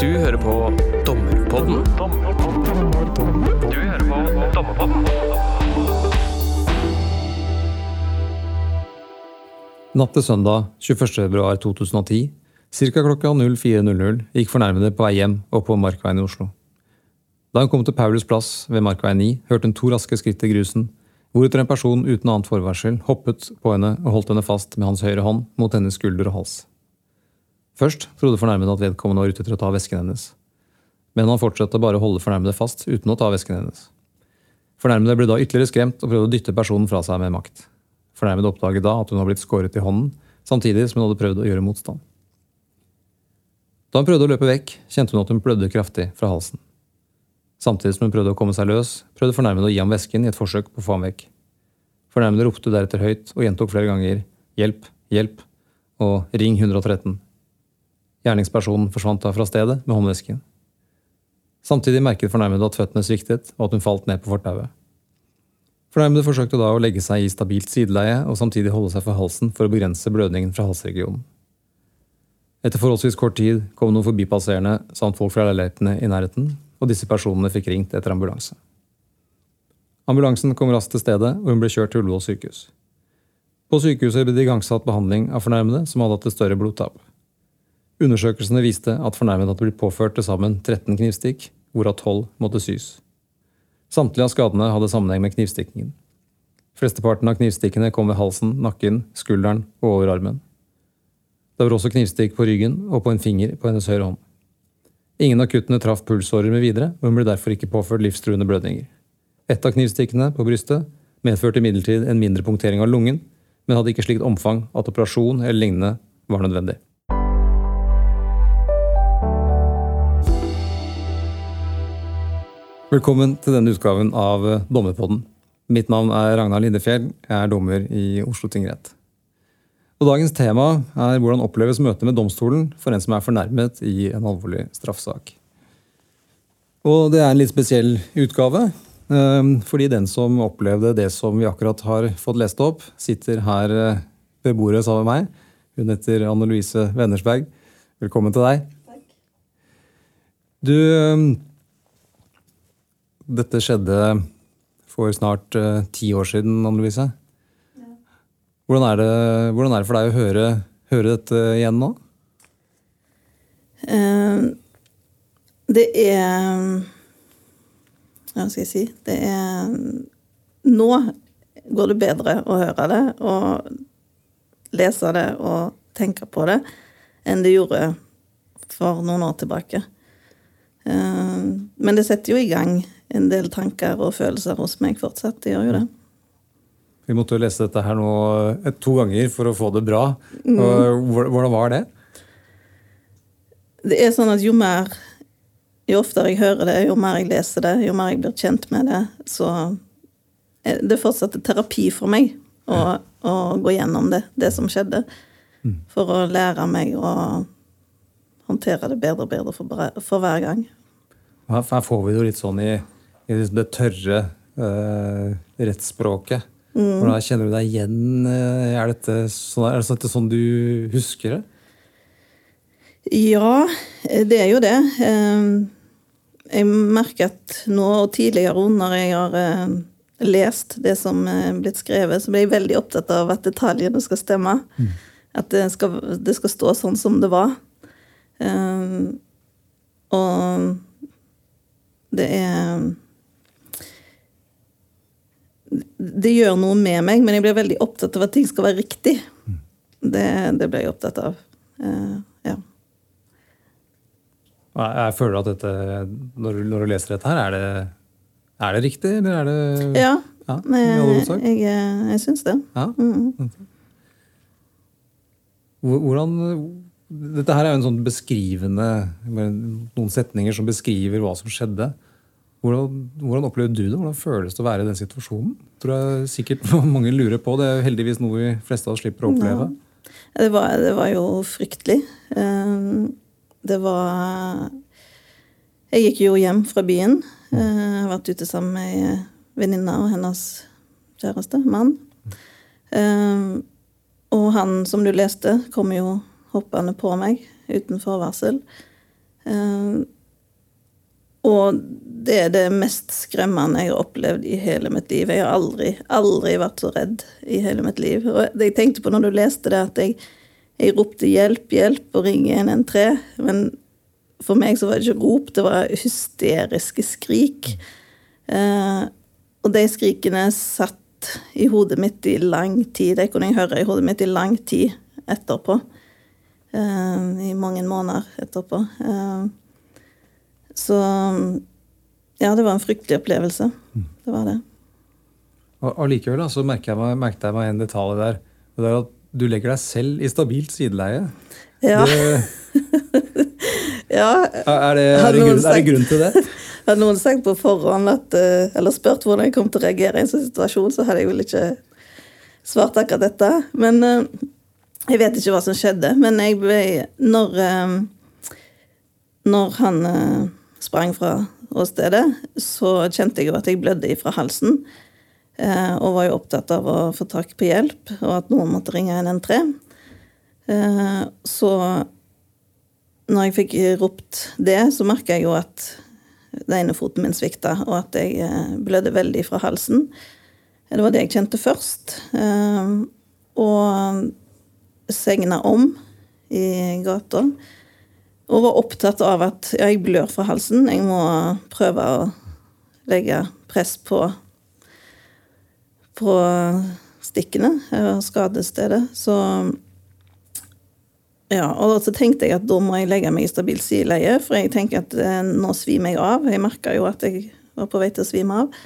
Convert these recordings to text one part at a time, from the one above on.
Du hører på Dommerpodden. Du hører på Dommerpodden. Natt til søndag 21.2.2010, ca. klokka 04.00, gikk fornærmede på vei hjem og på Markveien i Oslo. Da hun kom til Paulus plass ved Markveien 9, hørte hun to raske skritt i grusen, hvoretter en person uten annet forvarsel hoppet på henne og holdt henne fast med hans høyre hånd mot hennes skulder og hals. Først trodde fornærmede at vedkommende var ute etter å ta vesken hennes, men han fortsatte bare å holde fornærmede fast uten å ta vesken hennes. Fornærmede ble da ytterligere skremt og prøvde å dytte personen fra seg med makt. Fornærmede oppdaget da at hun var blitt skåret i hånden, samtidig som hun hadde prøvd å gjøre motstand. Da hun prøvde å løpe vekk, kjente hun at hun blødde kraftig fra halsen. Samtidig som hun prøvde å komme seg løs, prøvde fornærmede å gi ham vesken i et forsøk på å få ham vekk. Fornærmede ropte deretter høyt og gjentok flere ganger 'hjelp, hjelp' og 'ring 113'. Gjerningspersonen forsvant da fra stedet med håndvesken. Samtidig merket fornærmede at føttene sviktet, og at hun falt ned på fortauet. Fornærmede forsøkte da å legge seg i stabilt sideleie og samtidig holde seg for halsen for å begrense blødningen fra halsregionen. Etter forholdsvis kort tid kom noen forbipasserende samt folk fra leilighetene i nærheten, og disse personene fikk ringt etter ambulanse. Ambulansen kom raskt til stedet, og hun ble kjørt til Ullevål sykehus. På sykehuset ble det igangsatt behandling av fornærmede som hadde hatt et større blodtap. Undersøkelsene viste at fornærmede hadde blitt påført til sammen 13 knivstikk, hvorav 12 måtte sys. Samtlige av skadene hadde sammenheng med knivstikkingen. Flesteparten av knivstikkene kom ved halsen, nakken, skulderen og over armen. Det var også knivstikk på ryggen og på en finger på hennes høyre hånd. Ingen av kuttene traff pulsårer med videre, og hun ble derfor ikke påført livstruende blødninger. Ett av knivstikkene på brystet medførte imidlertid en mindre punktering av lungen, men hadde ikke slikt omfang at operasjon eller lignende var nødvendig. Velkommen til denne utgaven av Dommerpodden. Mitt navn er Ragnar Lindefjell. Jeg er dommer i Oslo tingrett. Og Dagens tema er hvordan oppleves møtet med domstolen for en som er fornærmet i en alvorlig straffesak. Og det er en litt spesiell utgave, eh, fordi den som opplevde det som vi akkurat har fått lest opp, sitter her eh, ved bordet sammen med meg. Hun heter Anne Louise Wennersberg. Velkommen til deg. Takk. Du eh, Dette skjedde for snart uh, ti år siden, Anne Louise. Hvordan, er det, hvordan er det for deg å høre, høre dette igjen nå? Uh, det er Hva skal jeg si? Det er Nå går det bedre å høre det og lese det og tenke på det enn det gjorde for noen år tilbake. Eh, men det setter jo i gang en del tanker og følelser hos meg fortsatt. Det gjør jo det. Vi måtte jo lese dette her nå eh, to ganger for å få det bra. Og Hvordan var det? Det er sånn at jo mer Jo oftere jeg hører det, jo mer jeg leser det, jo mer jeg blir kjent med det, så er det fortsatt terapi for meg å, å gå gjennom det, det som skjedde. For å lære meg å håndtere det bedre og bedre for, for hver gang. Her får vi det jo litt sånn i, i det tørre uh, rettsspråket. Hvordan Kjenner du deg igjen? eh, Er dette sånn, er dette sånn du husker det? Ja, det er jo det. Eh, Jeg merker at nå og tidligere når jeg har eh, lest det som er blitt skrevet, så blir jeg veldig opptatt av at detaljene skal stemme. At det skal, det skal stå sånn som det var. Eh, Og det er Det gjør noe med meg, men jeg blir veldig opptatt av at ting skal være riktig. Det, det blir jeg opptatt av. Uh, ja. Jeg, jeg føler at dette, når, du- når du leser dette her, er det, er det riktig, eller er det Ja, Ja, i all hovedsak. jeg, jeg syns det. Ja. Mm. Hvor- Hvordan Dette her er jo en sånn beskrivende Noen setninger som beskriver hva som skjedde. Hvordan, hvordan opplevde du det? Hvordan føles det å være i den situasjonen? Tror jeg sikkert mange lurer på. Det er heldigvis noe vi fleste av oss slipper å oppleve. Det var, det var jo fryktelig. Eh, Det var Jeg gikk jo hjem fra byen. Eh, Jeg har vært ute sammen med ei venninne og hennes kjæreste, mann. Eh, Og han som du leste, kom jo hoppende på meg uten forvarsel. Og det er det mest skremmende jeg har opplevd i hele mitt liv. Jeg har aldri, aldri vært så redd i hele mitt liv. Og jeg tenkte på når du leste det, at jeg, jeg ropte 'hjelp, hjelp' og ringer 113. Men for meg så var det ikke rop, det var hysteriske skrik. Eh, og de skrikene satt i hodet mitt i lang tid. Det kunne jeg høre i hodet mitt i lang tid etterpå. Eh, I mange måneder etterpå. Eh, så ja, det var en fryktelig opplevelse. Det var det. Allikevel så merket jeg meg, merket jeg meg en detalj der. og det er at Du legger deg selv i stabilt sideleie. Ja. Det, ja. er, det, er, det grunn, er det grunn til det? Hadde noen sagt på forhånd at, eh, eller spurt hvordan jeg kom til å reagere i en sånn situasjon, så hadde jeg vel ikke svart akkurat dette. Men eh, jeg vet ikke hva som skjedde. Men jeg ble Når, eh, når han sprang fra åstedet, så kjente jeg jo at jeg blødde ifra halsen. Og var jo opptatt av å få tak på hjelp, og at noen måtte ringe 113. Så når jeg fikk ropt det, så merka jeg jo at den ene foten min svikta, og at jeg eh, blødde veldig fra halsen. Det var det jeg kjente først. Eh, og segna om i gata. Og var opptatt av at ja, jeg blør fra halsen. Jeg må prøve å legge press på på stikkene, skadestedet. Så ja, og så tenkte jeg at da må jeg legge meg i stabilt sideleie, for jeg tenker at eh, nå svimer jeg av. Jeg merka jo at jeg var på vei til å svime av.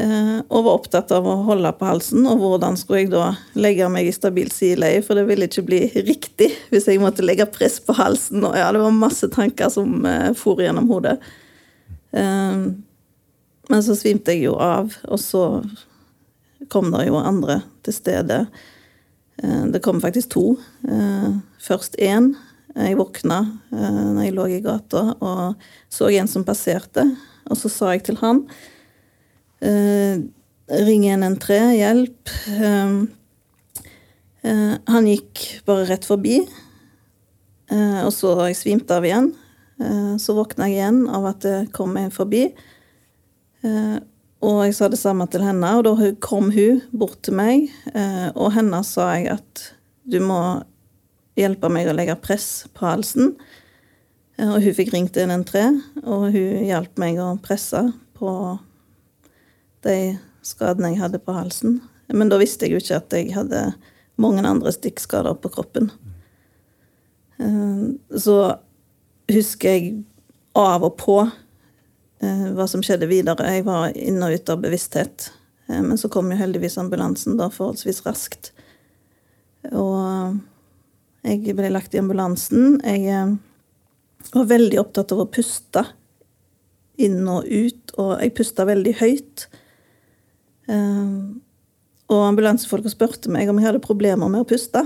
Eh, og var opptatt av å holde på halsen, og hvordan skulle jeg da legge meg i stabilt sideleie, for det ville ikke bli riktig hvis jeg måtte legge press på halsen. Og ja, det var masse tanker som eh, for gjennom hodet. Eh, men så svimte jeg jo av, og så kom det jo andre til stede. Det kom faktisk to. Først én. Jeg våkna når jeg lå i gata og så en som passerte. Og så sa jeg til han Ring 113, hjelp. Han gikk bare rett forbi. Og så har jeg svimt av igjen. Så våkna jeg igjen av at det kom en forbi. Og jeg sa det samme til henne, og da kom hun bort til meg, eh, og henne sa jeg at du må hjelpe meg å legge press på halsen. Eh, og hun fikk ringt 113, og hun hjalp meg å presse på de skadene jeg hadde på halsen. Men da visste jeg jo ikke at jeg hadde mange andre stikkskader på kroppen. Eh, så husker jeg av og på Eh, hva som skjedde videre. Jeg var inne og ute av bevissthet. Eh, men så kom jo heldigvis ambulansen da forholdsvis raskt. Og jeg ble lagt i ambulansen. Jeg var veldig opptatt av å puste inn og ut, og jeg pusta veldig høyt. Og ambulansefolka spurte meg om jeg hadde problemer med å puste.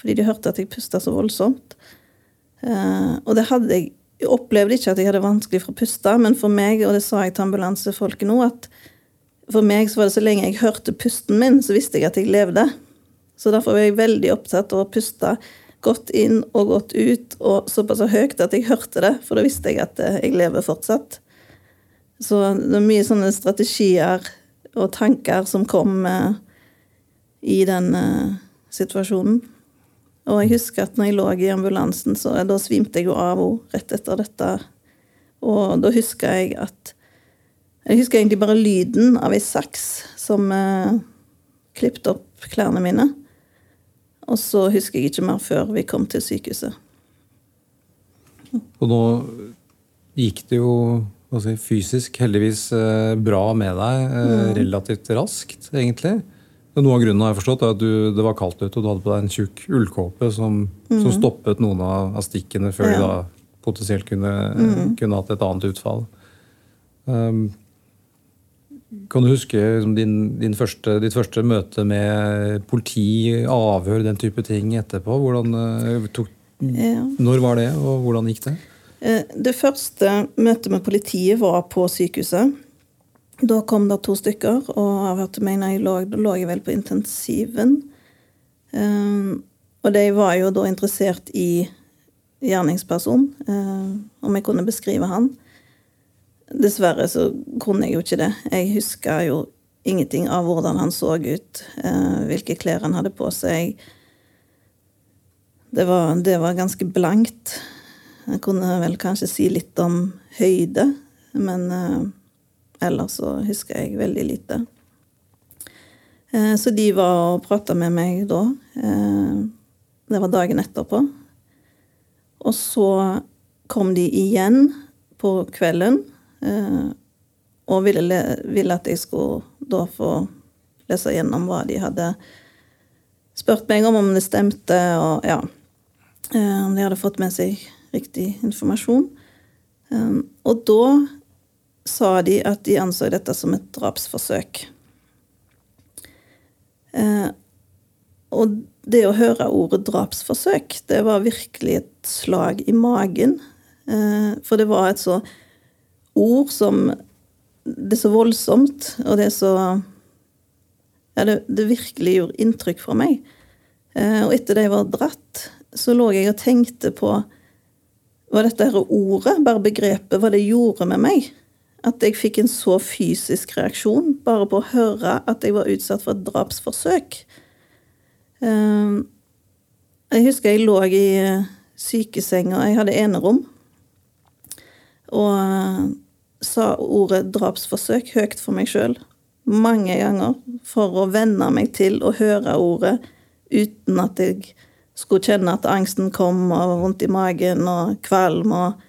Fordi de hørte at jeg pusta så voldsomt. Og det hadde jeg jeg opplevde ikke at jeg hadde vanskelig for å puste, men for meg, og det sa jeg til ambulansefolket nå, at for meg så var det så lenge jeg hørte pusten min, så visste jeg at jeg levde. Så derfor var jeg veldig opptatt av å puste godt inn og godt ut, og såpass høyt at jeg hørte det, for da visste jeg at eh, jeg lever fortsatt. Så det er mye sånne strategier og tanker som kom eh, i den eh, situasjonen. Og jeg husker at når jeg lå i ambulansen, så da svimte jeg jo av henne rett etter dette. Og da husker jeg at Jeg husker egentlig bare lyden av ei saks som eh, klippet opp klærne mine. Og så husker jeg ikke mer før vi kom til sykehuset. Og nå gikk det jo si, fysisk heldigvis eh, bra med deg eh, mm. relativt raskt, egentlig. Noe av grunnen har jeg forstått er at du, det var kaldt ute, og du hadde på deg en tjukk ullkåpe som, mm. som, stoppet noen av, stikkene før ja. de da potensielt kunne, mm. kunne, hatt et annet utfall. Um, kan du huske liksom, din, din første, ditt første møte med politi, avhør, den type ting etterpå? Hvordan, uh, tok, ja. Når var det, og hvordan gikk det? Eh, det første møtet med politiet var på sykehuset. Da kom det to stykker og avhørte meg når jeg lå Da lå jeg vel på intensiven. Um, og de var jo da interessert i gjerningsperson, eh, om jeg kunne beskrive han. Dessverre så kunne jeg jo ikke det. Jeg huska jo ingenting av hvordan han så ut, eh, hvilke klær han hadde på seg. Det var, det var ganske blankt. Jeg kunne vel kanskje si litt om høyde, men eh, ellers så husker jeg veldig lite. Eh, så de var og prata med meg da. Eh, det var dagen etterpå. Og så kom de igjen på kvelden og ville, ville at jeg skulle da få lese gjennom hva de hadde spurt meg om, om det stemte, og ja Om de hadde fått med seg riktig informasjon. Og da sa de at de anså dette som et drapsforsøk. Og det å høre ordet drapsforsøk, det var virkelig et slag i magen. For det var et så ord som Det er så voldsomt, og det er så Ja, det, det virkelig gjorde inntrykk for meg. Og etter det var dratt, så lå jeg og tenkte på hva dette her ordet, bare begrepet, hva det gjorde med meg. At jeg fikk en så fysisk reaksjon bare på å høre at jeg var utsatt for et drapsforsøk. Jeg husker jeg lå i sykesenga, jeg hadde enerom, og sa ordet drapsforsøk høyt for meg sjøl mange ganger for å venne meg til å høre ordet uten at jeg skulle kjenne at angsten kom, og vondt i magen og kvalm og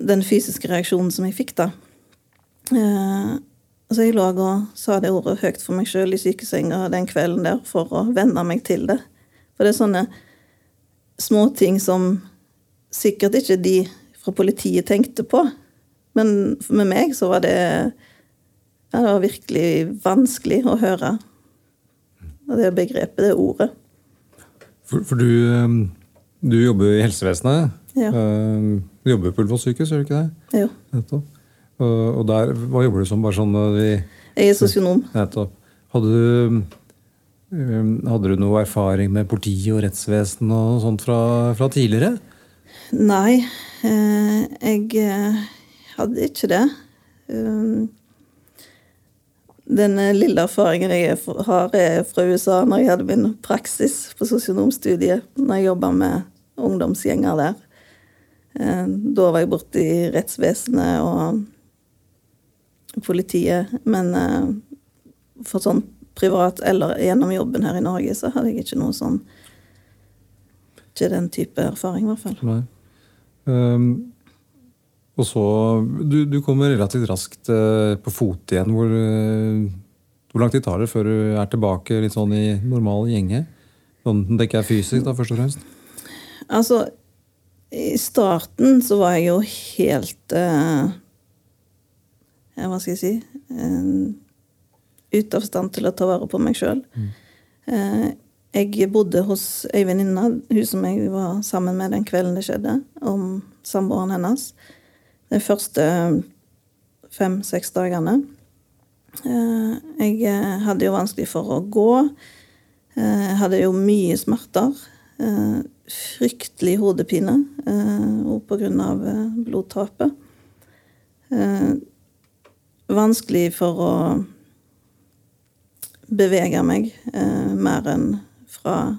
den fysiske reaksjonen som jeg fikk, da. Eh, så jeg lå og sa det ordet høyt for meg sjøl i sykesenga den kvelden der for å venne meg til det. For det er sånne småting som sikkert ikke de fra politiet tenkte på. Men med meg så var det ja, det var virkelig vanskelig å høre. Det begrepet, det ordet. For, for du, du, jobber i helsevesenet. Ja. Du jobber på Ullevål sykehus, gjør du ikke det? Jo. Nettopp. Og der, hva jobber du som? bare sånn vi, Jeg er sosionom. Nettopp. Hadde du, hadde du noe erfaring med politi og rettsvesen og sånt fra, fra tidligere? Nei, jeg hadde ikke det. Den lille erfaringen jeg har, fra USA, når jeg hadde min praksis på sosionomstudiet. Når jeg jobba med ungdomsgjenger der. Da var jeg borte i rettsvesenet og politiet. Men for sånn privat eller gjennom jobben her i Norge, så hadde jeg ikke noe sånn Ikke den type erfaring, i hvert fall. Nei. Um, og så, Du, du kommer relativt raskt uh, på fot igjen. Hvor, uh, hvor lang tid tar det før du er tilbake litt sånn i normal gjenge? Sånn tenker jeg fysisk, da, først og fremst. Altså, i starten så var jeg jo helt uh, Hva skal jeg si Ute av stand til å ta vare på meg sjøl. Mm. Jeg bodde hos ei venninne, hun som jeg var sammen med den kvelden det skjedde, om samboeren hennes. De første fem-seks dagene. Jeg hadde jo vanskelig for å gå. Jeg hadde jo mye smerter. Fryktelig hodepine òg på grunn av blodtapet. Vanskelig for å bevege meg eh, mer enn fra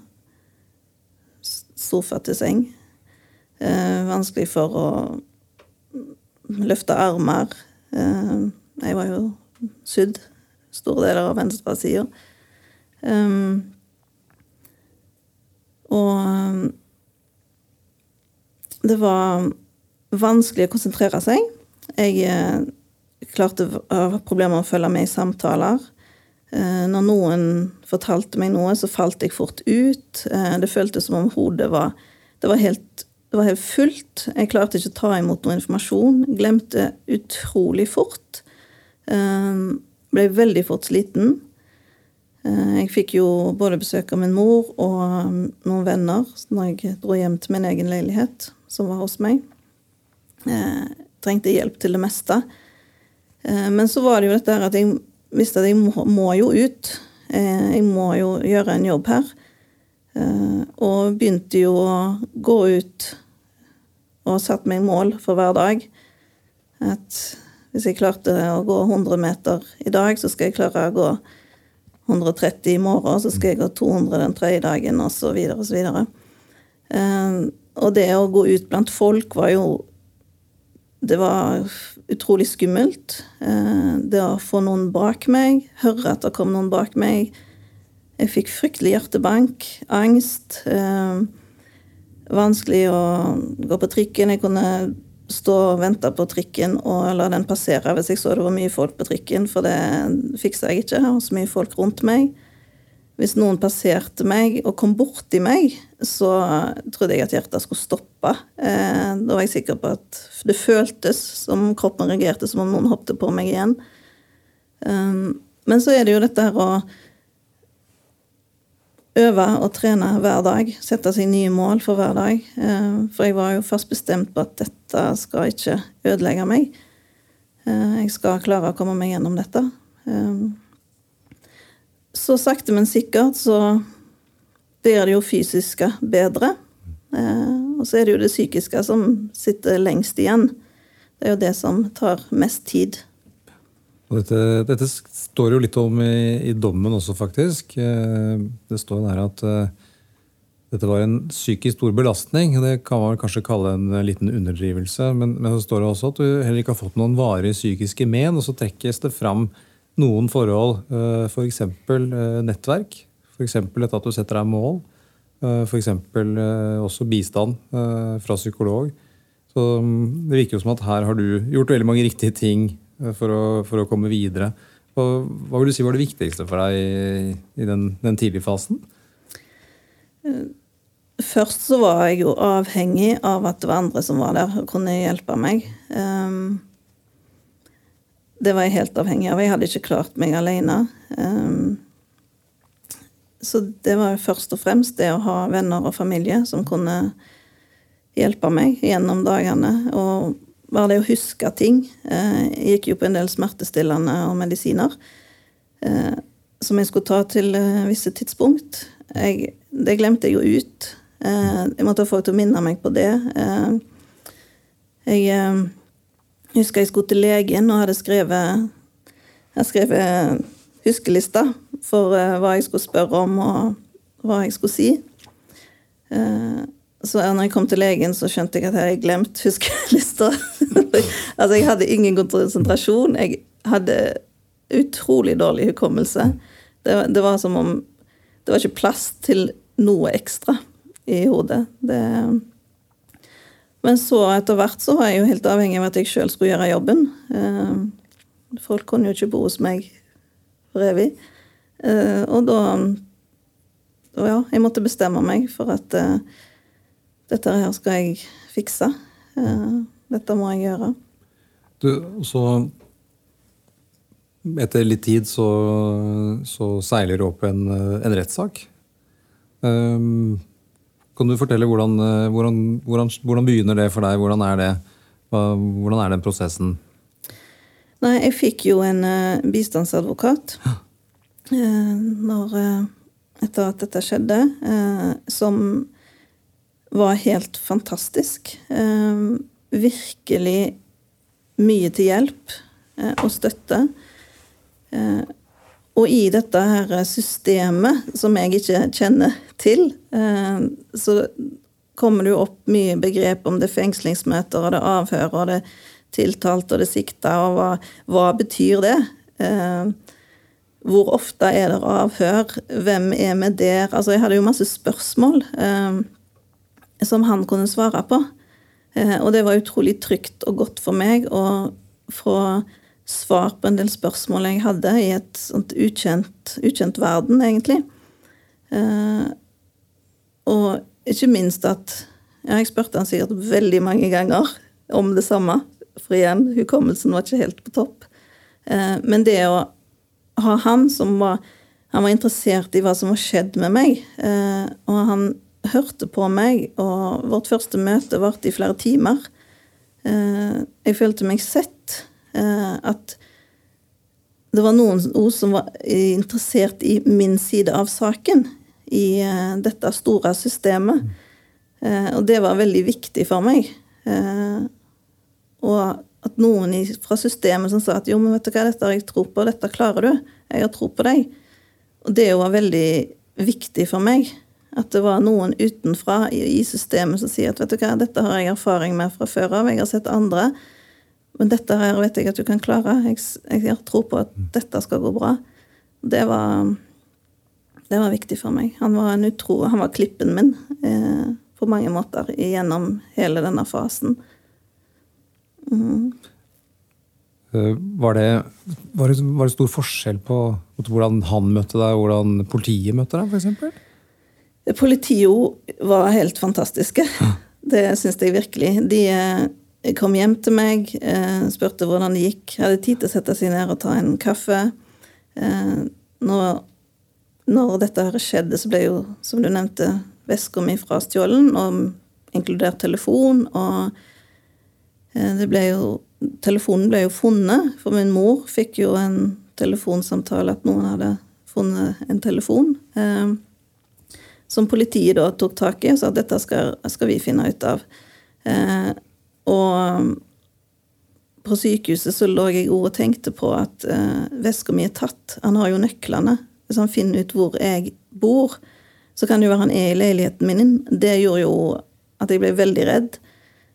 sofa til seng. Eh, vanskelig for å løfte armer. Eh, jeg var jo sydd store deler av venstresida. Um, og det var vanskelig å konsentrere seg. Jeg eh, klarte å ha problemer med å følge med i samtaler. Når noen fortalte meg noe, så falt jeg fort ut. Det føltes som om hodet var Det var helt, det var helt fullt. Jeg klarte ikke å ta imot noe informasjon. Glemte utrolig fort. Ble veldig fort sliten. Jeg fikk jo både besøk av min mor og noen venner når jeg dro hjem til min egen leilighet, som var hos meg. Jeg trengte hjelp til det meste. Men så var det jo dette her at jeg visste at jeg må, må jo ut. Jeg må jo gjøre en jobb her. Eh, og begynte jo å gå ut og satte meg mål for hver dag. At hvis jeg klarte å gå 100 meter i dag, så skal jeg klare å gå 130 i morgen, så skal jeg gå 200 den tredje dagen, osv., osv. Eh, og det å gå ut blant folk var jo Det var utrolig skummelt. Eh, det å få noen bak meg, høre at det kom noen bak meg. Jeg fikk fryktelig hjertebank, angst. Eh, vanskelig å gå på trikken. Jeg kunne stå og vente på trikken og la den passere hvis jeg så det var mye folk på trikken, for det fiksa jeg ikke. Og så mye folk rundt meg. Hvis noen passerte meg og kom borti meg, så trodde jeg at hjertet skulle stoppe. Eh, da var jeg sikker på at det føltes som kroppen reagerte som om noen hoppet på meg igjen. Um, men så er det jo dette her å øve og trene hver dag. Sette seg nye mål for hver dag. Eh, for jeg var jo først bestemt på at dette skal ikke ødelegge meg. Eh, jeg skal klare å komme meg gjennom dette så sakte, men sikkert så blir det jo fysiske bedre. Eh, og så er det jo det psykiske som sitter lengst igjen. Det er jo det som tar mest tid. Og Dette, dette, står jo litt om i, i, dommen også, faktisk. Eh, det står der at uh, dette var en psykisk stor belastning. Det kan man kanskje kalle en liten underdrivelse. Men, men så står det også at du heller ikke har fått noen varige psykiske men. Og så trekkes det fram noen forhold, f.eks. Eh, for eh, nettverk. F.eks. dette at du setter deg mål. Eh, F.eks. også bistand fra psykolog. Så mm, Det virker jo som at her har du gjort veldig mange riktige ting for å, for å komme videre. Og hva vil du si var det viktigste for deg i, i den, den, tidlige fasen? Først så var jeg jo avhengig av at det var andre som var der og kunne hjelpe meg. Um, det var jeg helt avhengig av. Jeg hadde ikke klart meg alene. Um, så det var først og fremst det å ha venner og familie som kunne hjelpe meg gjennom dagene. Og bare det å huske ting. Uh, jeg gikk jo på en del smertestillende og medisiner uh, som jeg skulle ta til uh, visse tidspunkt. Jeg, det glemte jeg jo ut. jeg måtte få folk til å minne meg på det. jeg husker jeg skulle til legen og hadde skrevet skrevet huskelista for hva jeg skulle spørre om, og hva jeg skulle si. Så når jeg kom til legen, så skjønte jeg at jeg hadde glemt huskelista. altså, jeg hadde ingen konsentrasjon. Jeg hadde utrolig dårlig hukommelse. Det, det, var som om Det var ikke plass til noe ekstra i hodet. Det men så etter hvert så var jeg jo helt avhengig av at jeg sjøl skulle gjøre jobben. Eh, folk kunne jo ikke bo hos meg for evig. Eh, og da ja, jeg måtte bestemme meg for at dette her skal jeg fikse. Uh, dette må jeg gjøre. Du, så etter litt tid så, så seiler det opp en, en rettssak. Um, kan du fortelle hvordan, eh, hvordan, hvordan, hvordan, begynner det for deg? Hvordan er det? Hvordan er den prosessen? Nei, jeg fikk jo en uh, bistandsadvokat uh, når, uh, etter at dette skjedde, som var helt fantastisk. virkelig mye til hjelp og støtte. Og i dette her systemet, som jeg ikke kjenner til, eh, så kommer det jo opp mye begrep om det fengslingsmøter og det avhør og det tiltalte og det sikta, og hva, hva betyr det? Eh, hvor ofte er det avhør? Hvem er med der? Altså, jeg hadde jo masse spørsmål eh, som han kunne svare på. og det var utrolig trygt og godt for meg å få svar på en del spørsmål jeg hadde i et sånt ukjent, ukjent verden, egentlig. Eh, og ikke minst at ja, Jeg spurte han sikkert veldig mange ganger om det samme. For igjen, hukommelsen var ikke helt på topp. Eh, men det å ha han som var han var interessert i hva som var skjedd med meg. Eh, og han hørte på meg, og vårt første møte varte i flere timer. Eh, jeg følte meg sett. Eh, at det var noen som var interessert i min side av saken. i eh, dette store systemet. Eh, og det var veldig viktig for meg. Eh, og at noen fra systemet som sa at jo, men vet du hva, dette har jeg tro på, dette klarer du. Jeg har tro på deg. Og det var veldig viktig for meg. At det var noen utenfra i, systemet som sier at vet du hva, dette har jeg erfaring med fra før av. Jeg har sett andre. Men dette her vet jeg at du kan klare. Jeg, jeg har tro på at dette skal gå bra. Det var, det var viktig for meg. Han var en utro, han var klippen min eh, på mange måter gjennom hele denne fasen. Mm. Var, det, var, det, var det, stor forskjell på hvordan han møtte deg, og hvordan politiet møtte deg, f.eks.? Politiet var helt fantastiske. Det syns jeg virkelig. De eh, kom hjem til meg, eh, spurte hvordan det gikk. Hadde tid til å sette seg ned og ta en kaffe. Eh, når, når dette her skjedde, så ble jo, som du nevnte, veska mi frastjålet, og inkludert telefon. Og det ble jo Telefonen ble jo funnet, for min mor fikk jo en telefonsamtale at noen hadde funnet en telefon som politiet da tok tak i og sa at dette skal, skal vi finne ut av. Eh, og på sykehuset så lå jeg og tenkte på at eh, veska mi er tatt. Han har jo nøklene. Hvis han finner ut hvor jeg bor, så kan det jo være han er i leiligheten min. Det gjorde jo at jeg ble veldig redd.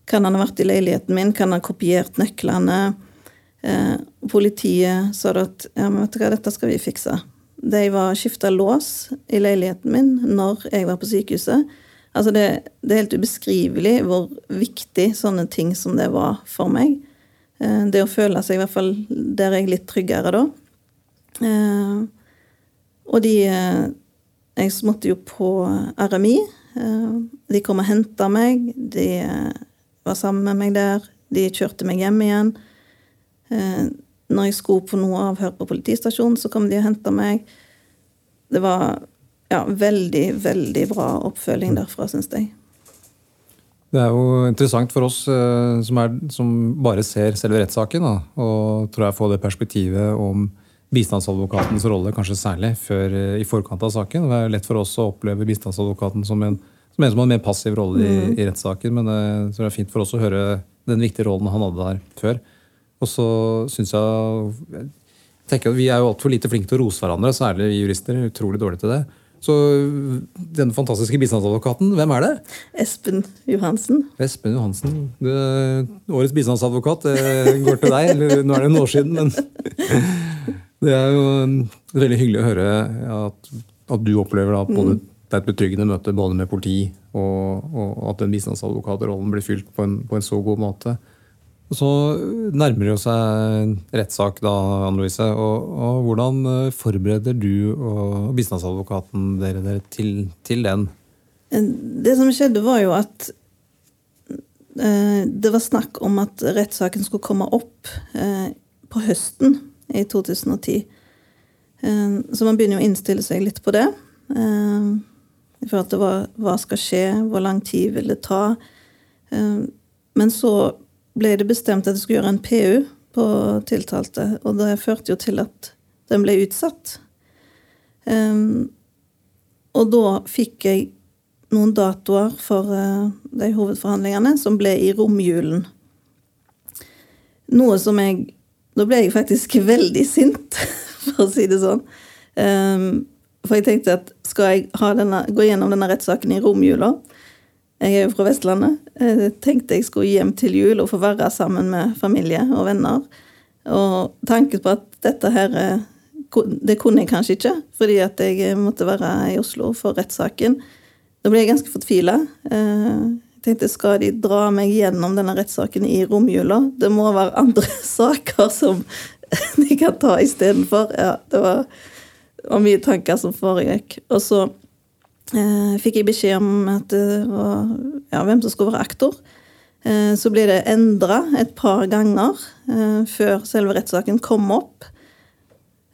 Kan han ha vært i leiligheten min? Kan han ha kopiert nøklene? Eh, politiet sa da at ja, men vet du hva, dette skal vi fikse. De var skifta lås i leiligheten min når jeg var på sykehuset. Altså det, det, er helt ubeskrivelig hvor viktig sånne ting som det var for meg. Eh, det å føle seg i hvert fall der er jeg litt tryggere da. Eh, og de eh, Jeg måtte jo på RMI. De kom og henta meg. De var sammen med meg der. De kjørte meg hjem igjen når jeg skulle på noe avhør på politistasjonen, så kom de og henta meg. Det var ja, veldig, veldig bra oppfølging derfra, syns jeg. Det er jo interessant for oss uh, som, er, som, bare ser selve rettssaken, da, og tror jeg får det perspektivet om bistandsadvokatens rolle, kanskje særlig før, uh, i forkant av saken. Det er lett for oss å oppleve bistandsadvokaten som en som, en som har en mer passiv rolle i, mm. i rettssaken, men uh, det er fint for oss å høre den viktige rollen han hadde der før. Og så syns jeg, jeg at Vi er jo altfor lite flinke til å rose hverandre, særlig vi jurister. er Utrolig dårlige til det. Så denne fantastiske bistandsadvokaten, hvem er det? Espen Johansen. Espen Johansen. Det, årets bistandsadvokat det går til deg. eller Nå er det en år siden, men det er jo veldig hyggelig å høre at, at du opplever da både mm. det er et betryggende møte både med politi, og, og at den bistandsadvokatrollen blir fylt på en, på en så god måte. Så nærmer det seg rettssak, da, Anne Louise. Og, og, hvordan eh, forbereder du og bistandsadvokaten dere, dere til, til, den? Det som skjedde, var jo at eh, det var snakk om at rettssaken skulle komme opp eh, på høsten i 2010. Eh, så man begynner jo å innstille seg litt på det. Eh, I forhold til hva, hva skal skje, hvor lang tid vil det ta. Eh, men så ble det bestemt at jeg skulle gjøre en PU på tiltalte, og det førte jo til at den ble utsatt. Um, og da fikk jeg noen datoer for uh, de hovedforhandlingene som ble i romjulen. Noe som jeg Da ble jeg faktisk veldig sint, for å si det sånn. Um, for jeg tenkte at skal jeg denne, gå gjennom denne rettssaken i romjula, jeg er jo fra Vestlandet. Jeg tenkte jeg skulle hjem til jul og få være sammen med familie og venner. Og tanken på at dette her eh, Det kunne jeg kanskje ikke, fordi at jeg måtte være i Oslo for rettssaken. Da ble jeg ganske fortvila. Eh, jeg tenkte skal de dra meg gjennom denne rettssaken i romjula? Det må være andre saker som de kan ta istedenfor. Ja, det var, det var mye tanker som foregikk. Og så eh, fikk jeg beskjed om at det var, ja, hvem som skulle være aktor. Eh, så ble det endra et par ganger eh, før selve rettssaken kom opp.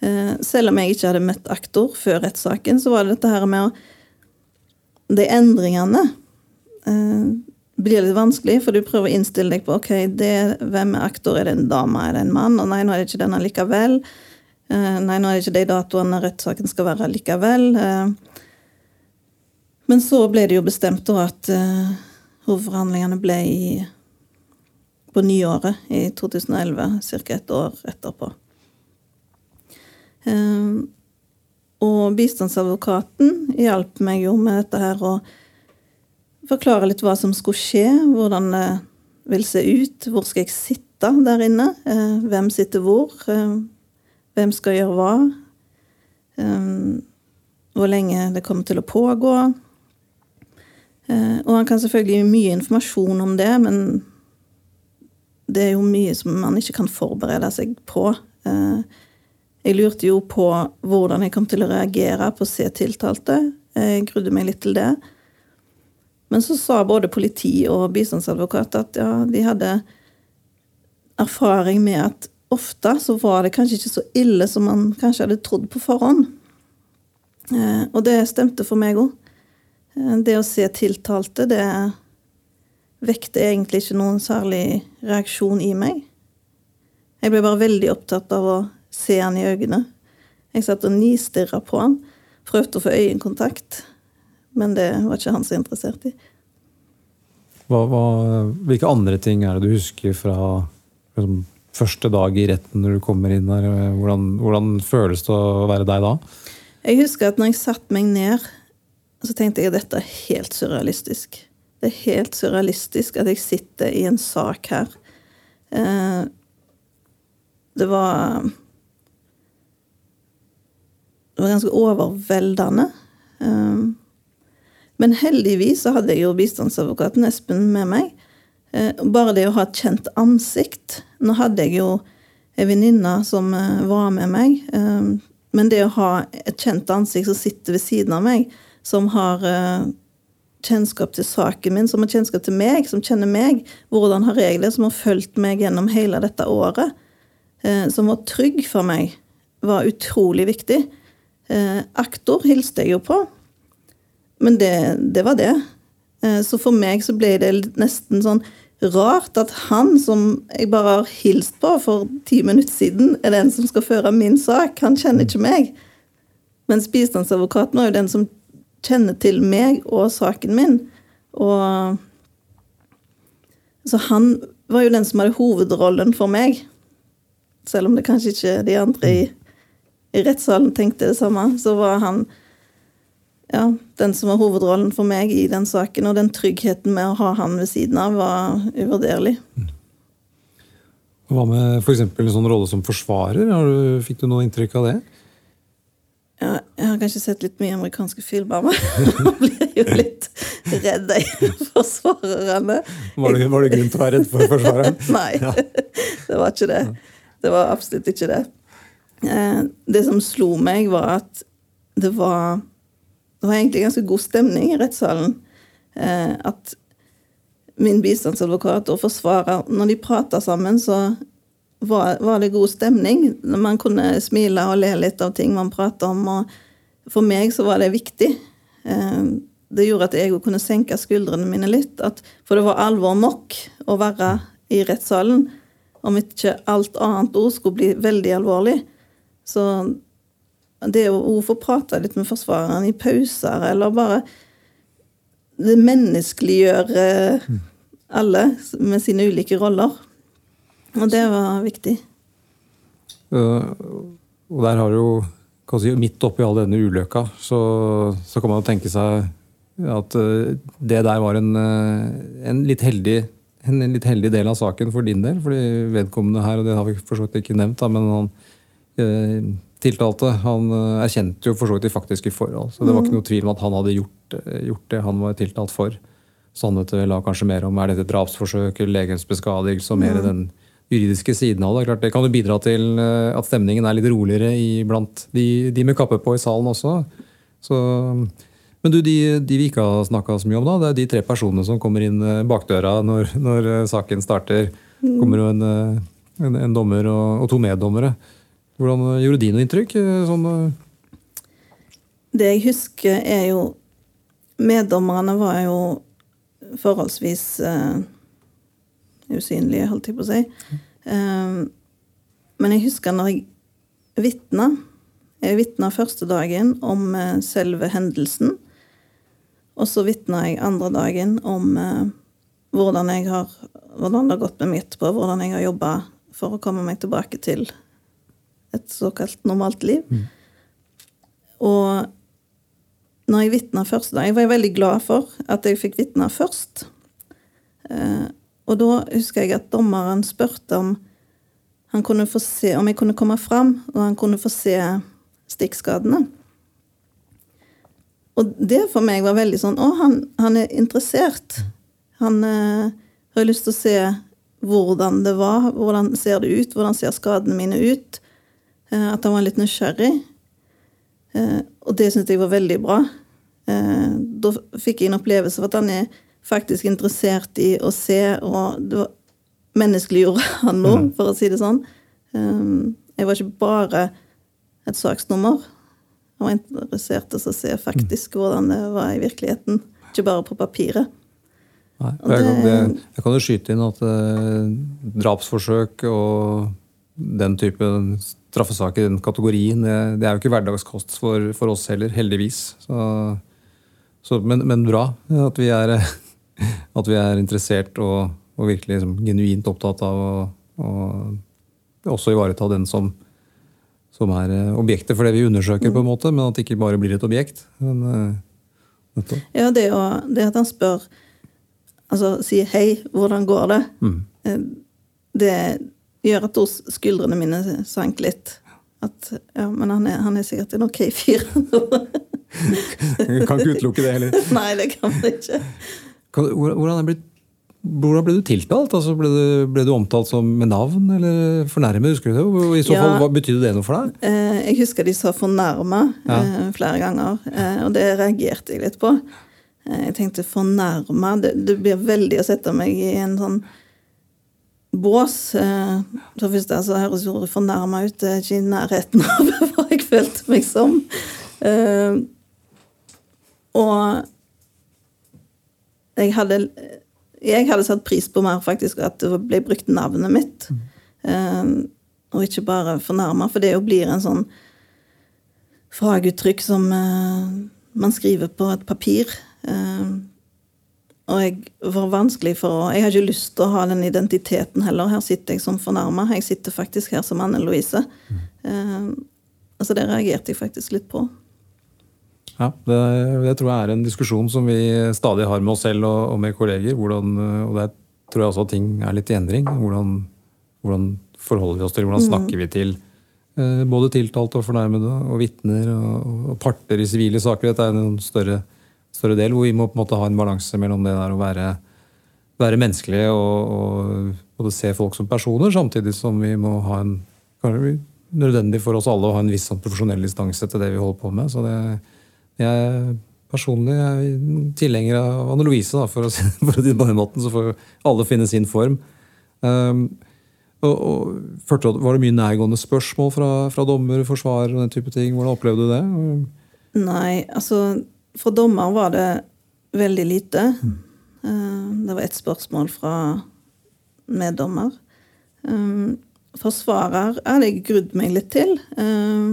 Eh, selv om jeg ikke hadde møtt aktor før rettssaken, så var det dette her med å De endringene eh, blir litt vanskelig, for du prøver å innstille deg på ok, det, hvem er aktor, er det en dame, er det en mann? Og nei, nå er det ikke denne likevel. Eh, nei, nå er det ikke de datoene rettssaken skal være likevel. Men så ble det jo bestemt da at uh, hovedforhandlingene ble i, på nyåret i 2011, ca. et år etterpå. Uh, og bistandsadvokaten hjalp meg jo med dette her å forklare litt hva som skulle skje, hvordan det vil se ut, hvor skal jeg sitte der inne, uh, hvem sitter hvor, uh, hvem skal gjøre hva, um, hvor lenge det kommer til å pågå. Uh, og han kan selvfølgelig gi mye informasjon om det, men det er jo mye som man ikke kan forberede seg på. Uh, jeg lurte jo på hvordan jeg kom til å reagere på å se tiltalte. Jeg grudde meg litt til det. Men så sa både politi og bistandsadvokat at ja, de hadde erfaring med at ofte så var det kanskje ikke så ille som man kanskje hadde trodd på forhånd. Eh, og det stemte for meg òg. Eh, det å se tiltalte, det vekte egentlig ikke noen særlig reaksjon i meg. Jeg ble bare veldig opptatt av å se han i øynene. Jeg satt og nistirra på han. Prøvde å få øyekontakt, men det var ikke han så interessert i. Hva, hva, hvilke andre ting er det du husker fra liksom, første dag i retten når du kommer inn der? Hvordan, hvordan føles det å være deg da? Jeg husker at når jeg satte meg ned, så tenkte jeg at dette er helt surrealistisk. Det er helt surrealistisk at jeg sitter i en sak her. Eh, det var Det var ganske overveldende. Eh, men heldigvis så hadde jeg jo bistandsadvokaten Espen med meg. Eh, bare det å ha et kjent ansikt Nå hadde jeg jo ei venninne som var med meg. Men det å ha et kjent ansikt som sitter ved siden av meg, som har uh, kjennskap til saken min, som har kjennskap til meg, som kjenner meg, hvordan har regler, som har fulgt meg gjennom hele dette året, uh, som var trygg for meg, var utrolig viktig. Uh, aktor hilste jeg jo på, men det, det var det. Så for meg så ble det nesten sånn rart at han som jeg bare har hilst på for ti minutter siden, er den som skal føre min sak. Han kjenner ikke meg. Mens bistandsadvokaten var jo den som kjenner til meg og saken min. Og Så han var jo den som hadde hovedrollen for meg. Selv om det kanskje ikke de andre i, i rettssalen tenkte det samme, så var han ja, den som var hovedrollen for meg i den saken. Og den tryggheten med å ha han ved siden av var uvurderlig. Hva med f.eks. en sånn rolle som forsvarer? Fikk du noe inntrykk av det? Ja, jeg har kanskje sett litt mye amerikanske filmer, men nå blir jeg jo litt redd av forsvarerne. Var det, var det grunn til å være redd for forsvareren? Nei, ja. det var ikke det. Det var absolutt ikke det. Eh, det som slo meg, var at det var det var egentlig ganske god stemning i rettssalen. Eh, at min bistandsadvokat og forsvarer, når de prata sammen, så var, var, det god stemning. Man kunne smile og le litt av ting man prata om. og For meg så var det viktig. Eh, det gjorde at jeg kunne senke skuldrene mine litt. At, for det var alvor nok å være i rettssalen. Om ikke alt annet ord skulle bli veldig alvorlig. Så det å få prate litt med forsvareren i pauser, eller bare det menneskeliggjør alle med sine ulike roller. Og det var viktig. Uh, og der har jo si, Midt oppi all denne ulykka, så, så, kan man jo tenke seg at uh, det der var en, uh, en, litt heldig, en, litt heldig del av saken for din del. fordi vedkommende her, og det har vi for så vidt ikke nevnt, da, men han tiltalte han erkjente jo for så vidt de faktiske forhold. Så det var ikke mm. noe tvil om at han hadde gjort, gjort det han var tiltalt for. Handlet det vel kanskje mer om er dette drapsforsøk eller legens beskadigelse og mer mm. den juridiske siden av det. Klart, det kan jo bidra til eh, at stemningen er litt roligere blant de, de, med kappe på i salen også. Så, men du, de, de, vi ikke har snakka så mye om, da, det er de tre personene som kommer inn bakdøra når, når saken starter. Mm. kommer jo en, en, en dommer og, og to meddommere. Hvordan eh, gjorde de noe inntrykk? Eh, sånn, eh? det jeg husker, er jo Meddommerne var jo forholdsvis uh, usynlige, holdt jeg på å si. Uh, men jeg husker når jeg vitna Jeg vitna første dagen om uh, selve hendelsen. Og så vitna jeg andre dagen om uh, hvordan, har, hvordan det har gått med meg etterpå, hvordan jeg har jobba for å komme meg tilbake til et såkalt normalt liv. Og når jeg vitna første dag Jeg var veldig glad for at jeg fikk vitne først. Eh, og da husker jeg at dommeren spurte om se, om jeg kunne komme fram, og han kunne få se stikkskadene. Og det for meg var veldig sånn Å, han, han er interessert. Han eh, har lyst til å se hvordan det var, hvordan ser det ut, hvordan ser skadene mine ut. Eh, at han var litt nysgjerrig. Eh, og det syntes jeg var veldig bra. Eh, da fikk jeg en opplevelse av at han er faktisk interessert i å se, og det var menneskeliggjorde han nå, for å si det sånn. Eh, jeg var ikke bare et saksnummer. Jeg var interessert i å se faktisk hvordan det var i virkeligheten, ikke bare på papiret. Nei, jeg, kan, det, jeg kan jo skyte inn at eh, drapsforsøk og den type straffesaker i den kategorien, det, det er jo ikke hverdagskost for, for oss heller, heldigvis. Så, så, men, men bra at vi er, at vi er interessert og, og virkelig liksom, genuint opptatt av å, og, også ivareta den som, som er eh, objektet for det vi undersøker, på en måte, men at det ikke bare blir et objekt. Men, eh. Ja, det, å, det at han spør Altså sier 'hei, hvordan går det?' Mm. Det gjør at skuldrene mine sank litt. At ja, men han er, han er sikkert en ok fyr. Kan ikke utelukke det heller. Nei, det kan man ikke. Hvordan blitt, hvordan ble du tiltalt? Altså, ble, du, ble du omtalt som med navn eller fornærmet? husker du det? I så Ja. fall, Hva betydde det noe for deg? Eh, Jeg husker de sa 'fornærma' eh, flere ganger, eh, og det reagerte jeg litt på. Jeg tenkte 'fornærma', det, det blir veldig å sette meg i en sånn bås. Så For det første så høres ordet 'fornærma' ut, det er ikke i nærheten av hva jeg følte meg som. Og jeg hadde jeg hadde satt pris på mer faktisk at det ble brukt navnet mitt. Eh, og ikke bare fornærma, for det jo blir en sånn faguttrykk som uh, man skriver på et papir. Um, og jeg var vanskelig for å Jeg har ikke lyst til å ha den identiteten heller. Her sitter jeg som fornærma. Jeg sitter faktisk her som Anne Louise. Eh, altså det reagerte jeg faktisk litt på. Ja, det, det tror jeg er en diskusjon som vi stadig har med oss selv og, og med kolleger. Hvordan, og der tror jeg også at ting er litt i endring. Hvordan, hvordan forholder vi oss til, hvordan snakker vi til eh, både tiltalte og fornærmede og vitner og, og parter i sivile saker. Dette er en større, større del hvor vi må på en måte ha en balanse mellom det der å være, være menneskelige og, og både se folk som personer, samtidig som vi må ha en nødvendig for oss alle å ha en viss sånn profesjonell distanse til det vi holder på med. så det jeg personlig er tilhenger av Anne Louise, da, for å si det på den måten. Så får alle finne sin form. Um, og, og, førte- var det mye nærgående spørsmål fra, fra dommer, forsvarer og den type ting? Hvordan opplevde du det? Nei, altså For dommer var det veldig lite. Eh, Det var ett spørsmål fra meddommer. Um, Forsvarer hadde jeg grudd meg litt til. Eh,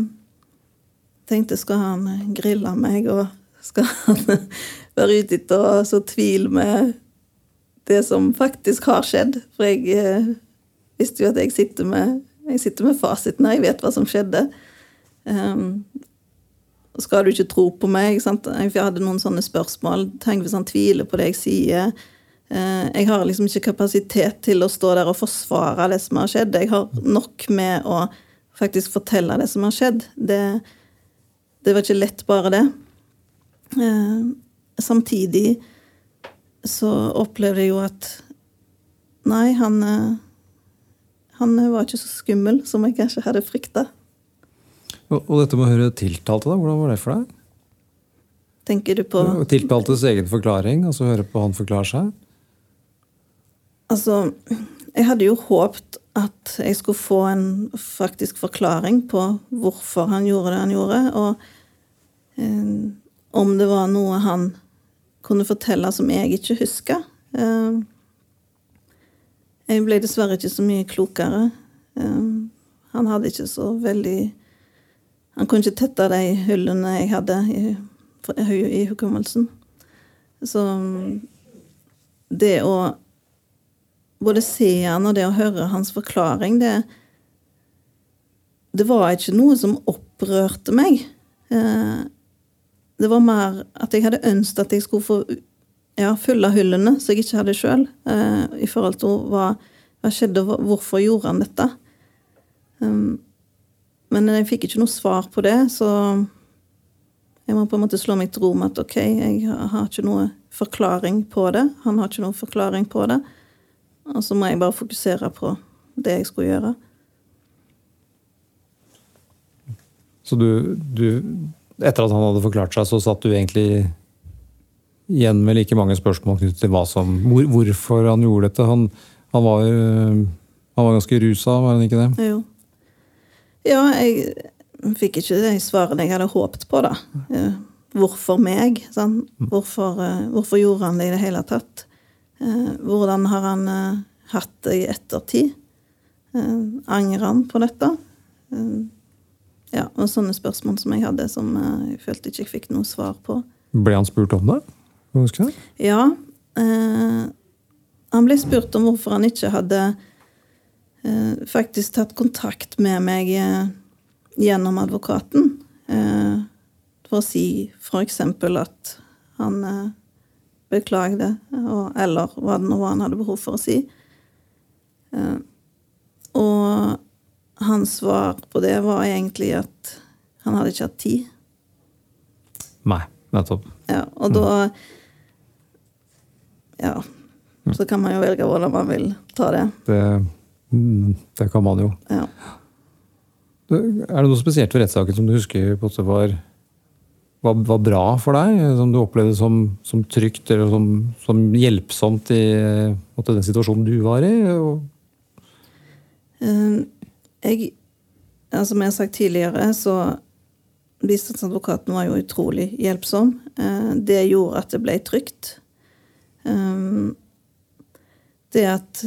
Tenkte skal han grille meg, og skal han være ute etter å så tvil med det som faktisk har skjedd? For jeg eh, visste jo at jeg sitter med, jeg sitter med fasiten her, jeg vet hva som skjedde. Um, skal du ikke tro på meg? Sant? Jeg hadde noen sånne spørsmål. Tenk hvis han tviler på det jeg sier. Eh, Jeg har liksom ikke kapasitet til å stå der og forsvare det som har skjedd. Jeg har nok med å faktisk fortelle det som har skjedd. Det, det var ikke lett, bare det. Eh, Samtidig så opplevde jeg jo at Nei, han eh, Han var ikke så skummel som jeg kanskje hadde frykta. Og, og dette med å høre tiltalte, da, hvordan var det for deg? Tenker du på Ja, Tiltaltes egen forklaring, altså høre på han forklare seg? Altså, jeg hadde jo håpt at jeg skulle få en faktisk forklaring på hvorfor han gjorde det han gjorde, og eh, om det var noe han kunne fortelle som jeg ikke huska. Eh, jeg ble dessverre ikke så mye klokere. Eh, han hadde ikke så veldig Han kunne ikke tette de hullene jeg hadde i, i, i hukommelsen. Så det å både se han og det å høre hans forklaring, det Det var ikke noe som opprørte meg. Eh, det var mer at jeg hadde ønsket at jeg skulle få ja, fylle hullene som jeg ikke hadde sjøl, eh, i forhold til hva, hva skjedde, og hvorfor gjorde han dette. Um, men jeg fikk ikke noe svar på det, så jeg må på en måte slå meg til ro med at ok, jeg har ikke noe forklaring på det. Han har ikke noe forklaring på det. Og så må jeg bare fokusere på det jeg skulle gjøre. Så du, du Etter at han hadde forklart seg, så satt du egentlig igjen med like mange spørsmål knyttet til hva som, hvor, hvorfor han gjorde dette. Han, han, var, han var ganske rusa, var han ikke det? Jo. Ja, jeg fikk ikke de svarene jeg hadde håpet på, da. Hvorfor meg? Sånn? Hvorfor, hvorfor, gjorde han det i det hele tatt? Hvordan har han hatt det i ettertid? Angrer han på dette? Ja, og sånne spørsmål som jeg hadde, som jeg følte ikke jeg fikk noe svar på. Ble han spurt om det? Husker du? Ja. Eh, han ble spurt om hvorfor han ikke hadde eh, faktisk tatt kontakt med meg eh, gjennom advokaten. Eh, for å si f.eks. at han eh, beklagde, og, eller hva det nå var han hadde behov for å si. Eh, og hans svar på det var egentlig at han hadde ikke hatt tid. Nei, nettopp. Ja, og da Ja. Så kan man jo velge hvordan man vil ta det. Det, det kan man jo. Ja. Er det noe spesielt ved rettssaken som du husker på at det var, var, var, bra for deg? Som du opplevde som, som trygt eller som, som hjelpsomt i måtte, den situasjonen du var i? Uh, jeg, altså Som jeg har sagt tidligere, så Bistandsadvokaten var jo utrolig hjelpsom. Uh, det gjorde at det ble trygt. Um, det at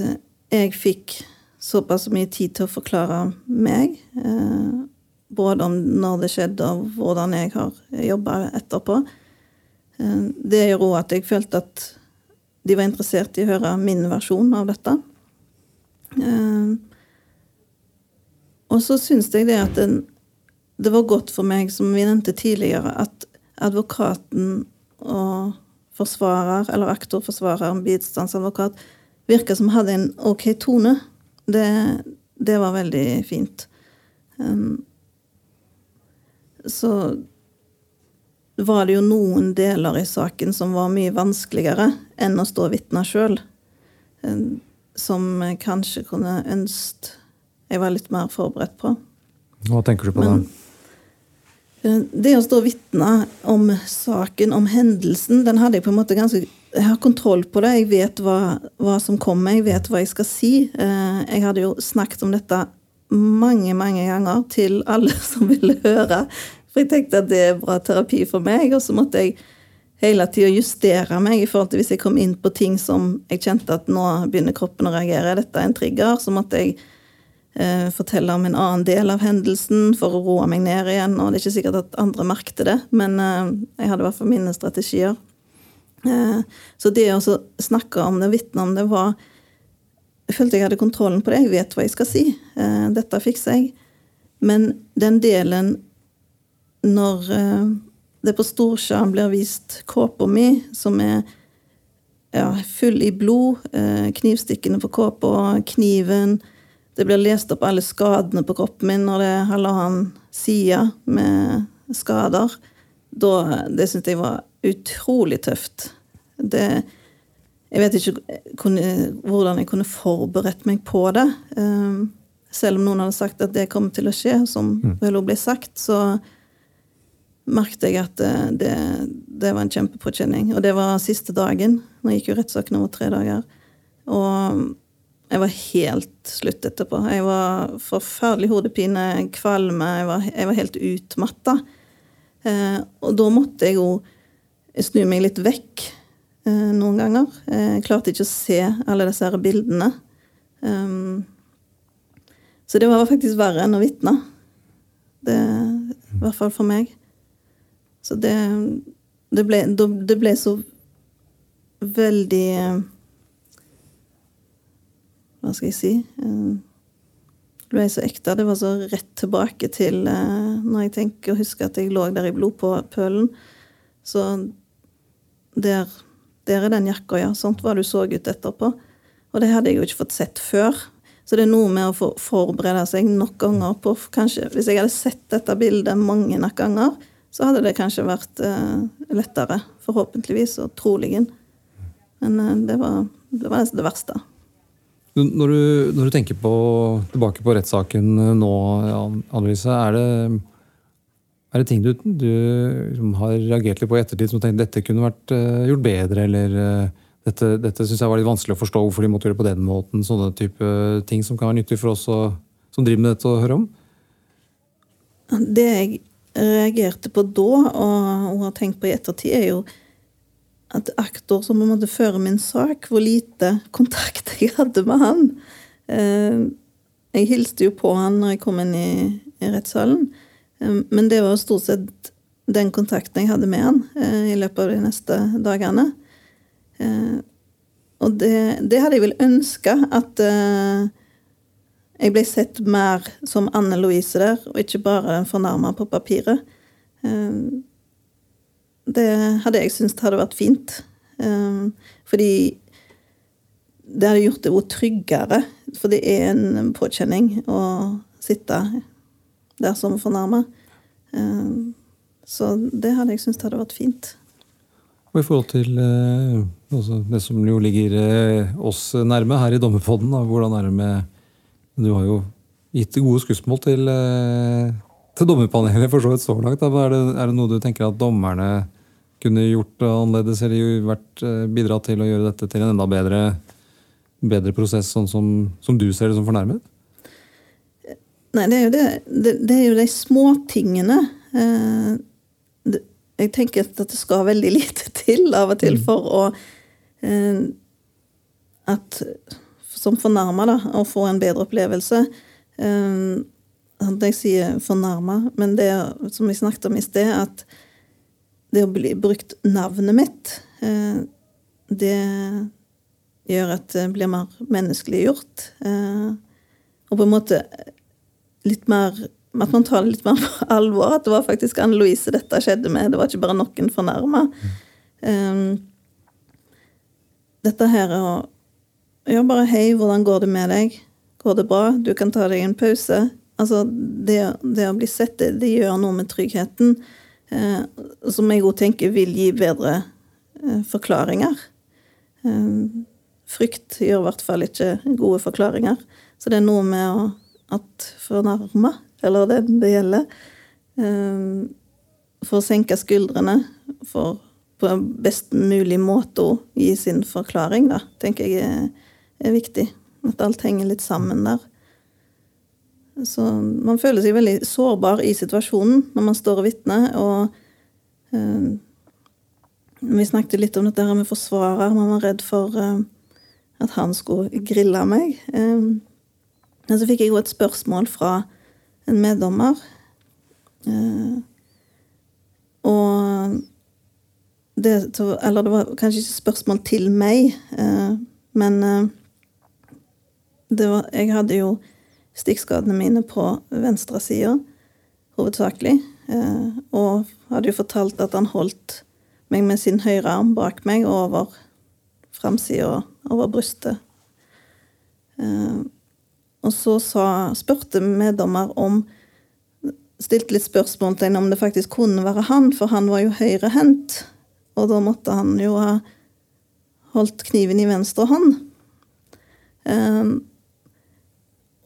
jeg fikk såpass mye tid til å forklare meg, uh, både om når det skjedde, og hvordan jeg har jobba etterpå, uh, det gjorde òg at jeg følte at de var interessert i å høre min versjon av dette. Uh, og så syns jeg det at det var godt for meg, som vi nevnte tidligere, at advokaten og forsvarer, eller aktorforsvarer, bistandsadvokat, virka som hadde en ok tone. Det, det var veldig fint. Um, så var det jo noen deler i saken som var mye vanskeligere enn å stå vitne sjøl. Um, som kanskje kunne ønsket jeg var litt mer forberedt på. Hva tenker du på Men, da? Det å stå vitne om saken, om hendelsen, den hadde jeg på en måte ganske Jeg har kontroll på det. Jeg vet hva, hva som kommer, jeg vet hva jeg skal si. Jeg hadde jo snakket om dette mange, mange ganger til alle som ville høre. For jeg tenkte at det er bra terapi for meg. Og så måtte jeg hele tida justere meg i forhold til hvis jeg kom inn på ting som jeg kjente at nå begynner kroppen å reagere, dette er en trigger, så måtte jeg eh, fortelle om en annen del av hendelsen for å roe meg ned igjen. Og det er ikke sikkert at andre merkte det, men eh, jeg hadde i hvert fall mine strategier. Eh, så det å snakke om det, vitne om det, var Jeg følte jeg hadde kontrollen på det. Jeg vet hva jeg skal si. Eh, dette fikser jeg. Men den delen når eh, det på storskjerm blir vist kåpa mi, som er ja, full i blod, eh, knivstikkene på kåpa, kniven det blir lest opp alle skadene på kroppen min når det er halvannen side med skader. Da, det syntes jeg var utrolig tøft. Det, jeg vet ikke hvordan jeg kunne forberedt meg på det. Um, selv om noen hadde sagt at det kom til å skje, som vel vel ble sagt, så merket jeg at det, det, det var en kjempepåkjenning. Og det var siste dagen. Nå gikk jo rettssaken over tre dager. Og jeg var helt slutt etterpå. Jeg var forferdelig hodepine, kvalme, jeg var, jeg var helt utmatta. Eh, og da måtte jeg jo snu meg litt vekk eh, noen ganger. Jeg klarte ikke å se alle disse her bildene. Um, så det var faktisk verre enn å vitne. Det, I hvert fall for meg. Så det, det, ble, det ble så veldig eh, Hva skal jeg si? Eh, det ble så ekte. Det var så rett tilbake til eh, når jeg tenker og husker at jeg lå der i blodpølen. Så der, der er den jakka, ja. Sånt var du så ut etterpå. Og det hadde jeg jo ikke fått sett før. Så det er noe med å forberede seg nok ganger på kanskje, Hvis jeg hadde sett dette bildet mange nok ganger, så hadde det kanskje vært uh, lettere. Forhåpentligvis og troligen. Men uh, det, var, det var det verste. Når du, når du, tenker på, tilbake på rettssaken nå, Annelise, er det, er det ting du, du liksom har reagert litt på i ettertid som du tenkte dette kunne vært uh, gjort bedre, eller dette, dette syns jeg var litt vanskelig å forstå hvorfor de måtte gjøre det på den måten. Sånne type ting som kan være nyttig for oss som driver med dette, å høre om. Det jeg reagerte på da, og har tenkt på i ettertid, er jo at aktor som måtte føre min sak, hvor lite kontakt jeg hadde med han. Eh, jeg hilste jo på han når jeg kom inn i, i rettssalen, men det var stort sett den kontakten jeg hadde med han eh, i løpet av de neste dagene. Eh, og det, det, hadde jeg vel ønska at eh, jeg ble sett mer som Anne Louise der, og ikke bare den fornærma på papiret. Eh, det hadde jeg syntes hadde vært fint. Fordi det hadde gjort det noe tryggere. For det er en påkjenning å sitte der som fornærma. Så det hadde jeg syntes hadde vært fint. Og i forhold til eh, det som jo ligger eh, oss nærme her i Dommerpodden, hvordan er det med Du har jo gitt gode skussmål til, eh, til dommerpanelet for så vidt så langt. Er det, er det, noe du tenker at dommerne kunne gjort annerledes, eller vært, bidratt til å gjøre dette til en enda bedre, bedre prosess, sånn som, som, du ser det som fornærmet? Nei, det er jo, det, det, det er jo de småtingene. Eh, jeg tenker at det skal veldig lite til av og til mm. for å eh, At som fornærma, da, å få en bedre opplevelse. Eh, jeg sier fornærma, men det som vi snakket om i sted, at det å bli brukt navnet mitt, eh, det gjør at det blir mer menneskeliggjort. Eh, og på en måte litt mer at man tar det litt mer på alvor. At det var faktisk Anne Louise dette skjedde med. Det var ikke bare noen fornærma. Um, dette her er å Ja, bare hei, hvordan går det med deg? Går det bra? Du kan ta deg en pause. Altså, det, det å bli sett, det, det, gjør noe med tryggheten. Uh, som jeg òg tenker vil gi bedre uh, forklaringer. Um, frykt gjør i hvert fall ikke gode forklaringer. Så det er noe med å, at fornærma eller den det gjelder. får for å senke skuldrene, for på best mulig måte å gi sin forklaring, da, tenker jeg er viktig. At alt henger litt sammen der. Så man føler seg veldig sårbar i situasjonen når man står og vitner. Og eh, vi snakket litt om dette her med forsvarer. Man var redd for eh, at han skulle grille meg. Eh, men så fikk jeg jo et spørsmål fra en meddommer. Eh, og det, Eller det var kanskje ikke spørsmål til meg, eh, men eh, var, Jeg hadde jo stikkskadene mine på venstre side, hovedsakelig. Og hadde jo fortalt at han holdt meg med sin høyre arm bak meg over framsida, over brystet. Og så sa, spurte meddommer om Stilte litt spørsmål til om det faktisk kunne være han, for han var jo høyrehendt. Og da måtte han jo ha holdt kniven i venstre hånd. Um,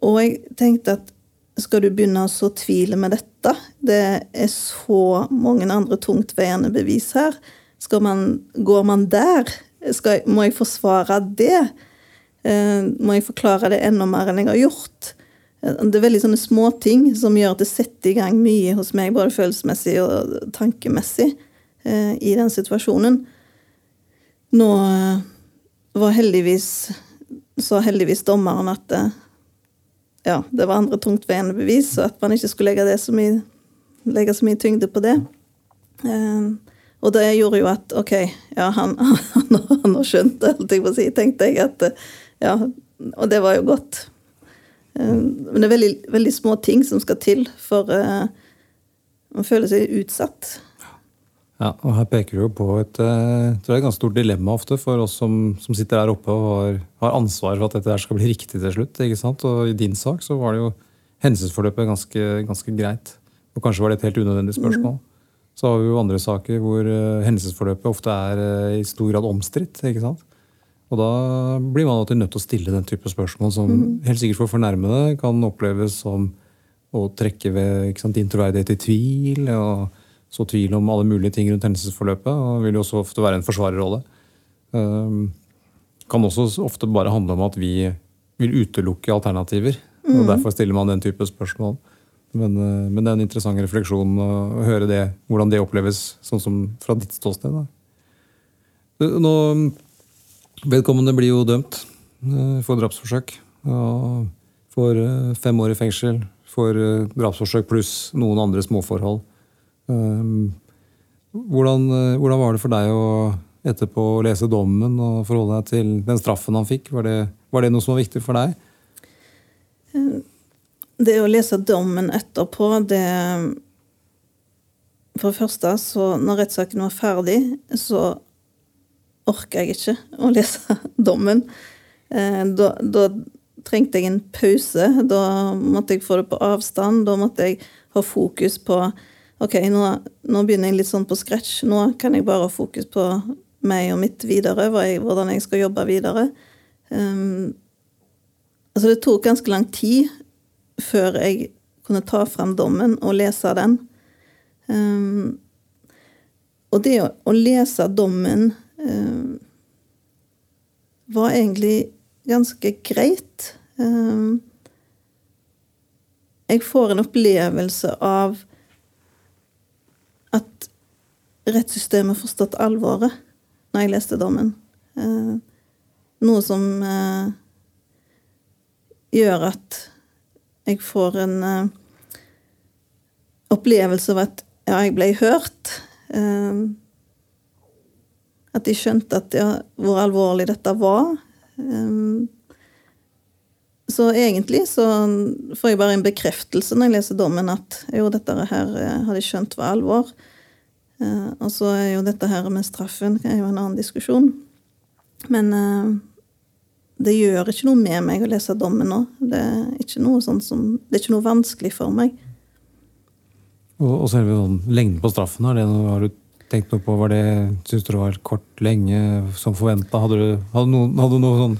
og jeg tenkte at skal du begynne å så tvile med dette? Det er så mange andre tungtveiende bevis her. Skal man, går man der? Skal, må jeg forsvare det? Eh, må jeg forklare det enda mer enn jeg har gjort. Eh, det er veldig sånne småting som gjør at det setter i gang mye hos meg, både følelsesmessig og tankemessig, eh, i den situasjonen. Nå var heldigvis så heldigvis dommeren at ja, det var andre tungtveiende bevis, og at man ikke skulle legge, så mye, legge så mye tyngde på det. Og det gjorde jo at ok, ja, han, han, han har skjønt det, holdt jeg på å si, tenkte jeg. at ja, Og det var jo godt. Eh, men det er veldig, veldig små ting som skal til for Man føler seg utsatt. Ja, og Her peker du jo på et, tror jeg, et ganske stort dilemma ofte for oss som, som sitter her oppe og har, har, ansvar for at dette her skal bli riktig til slutt. ikke sant? Og I din sak så var det jo hendelsesforløpet ganske, ganske greit. Og kanskje var det et helt unødvendig spørsmål. Mm. Så har vi jo andre saker hvor hendelsesforløpet ofte er i stor grad omstridt. ikke sant? Og da blir man alltid nødt til å stille den type spørsmål som mm. helt sikkert for fornærmede kan oppleves som å trekke ved ikke sant, introverdighet i tvil, og så tvil om alle mulige ting rundt hendelsesforløpet. og vil jo også ofte være en forsvarerrolle. Um, kan også ofte bare handle om at vi vil utelukke alternativer. Mm. og Derfor stiller man den type spørsmål. Men, eh, men, det er en interessant refleksjon å høre det, hvordan det oppleves sånn som fra ditt ståsted. Da. Nå, vedkommende blir jo dømt eh, for drapsforsøk. Og får eh, fem år i fengsel for drapsforsøk pluss noen andre småforhold. Hvordan, hvordan var det for deg å etterpå lese dommen og forholde deg til den straffen han fikk? Var det, var det noe som var viktig for deg? Det å lese dommen etterpå, det For det første, så når rettssaken var ferdig, så orka jeg ikke å lese dommen. Eh, da, da, trengte jeg en pause. Da måtte jeg få det på avstand. Da måtte jeg ha fokus på Ok, nå, nå begynner jeg litt sånn på scratch. Nå kan jeg bare ha fokus på meg og mitt videre, hvordan jeg skal jobbe videre. Um, altså det tok ganske lang tid før jeg kunne ta frem dommen og lese den. Um, og det å, å, lese dommen um, var egentlig ganske greit. Eh, jeg får en opplevelse av at rettssystemet forstått alvoret når jeg leste dommen. Eh, noe som uh, gjør at jeg får en uh, opplevelse av at ja, jeg ble hørt. Uh, at de skjønte at, ja, hvor alvorlig dette var. Um, så egentlig så får jeg bare en bekreftelse når jeg leser dommen, at jo, dette her har de skjønt var alvor. Uh, og så er jo dette her med straffen er jo en annen diskusjon. Men uh, det gjør ikke noe med meg å lese dommen nå. Det er ikke noe, sånn som, det er ikke noe vanskelig for meg. Og, og selve sånn, lengden på straffen, har, det, har du tenkt noe på? Var det, Syns du det var kort, lenge, som forventa? Hadde du, hadde noen, hadde noen sånn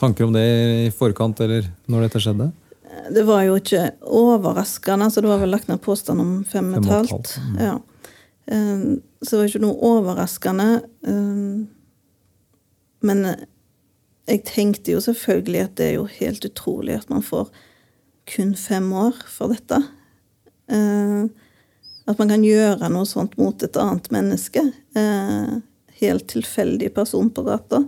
tanker om det i forkant, eller når dette skjedde? Det var jo ikke overraskende. altså Det var vel lagt ned påstand om fem og et halvt. Mm. Ja. Eh, så det var ikke noe overraskende. Eh, men jeg tenkte jo selvfølgelig at det er jo helt utrolig at man får kun fem år for dette. Eh, at man kan gjøre noe sånt mot et annet menneske. Eh, helt tilfeldig person på gata.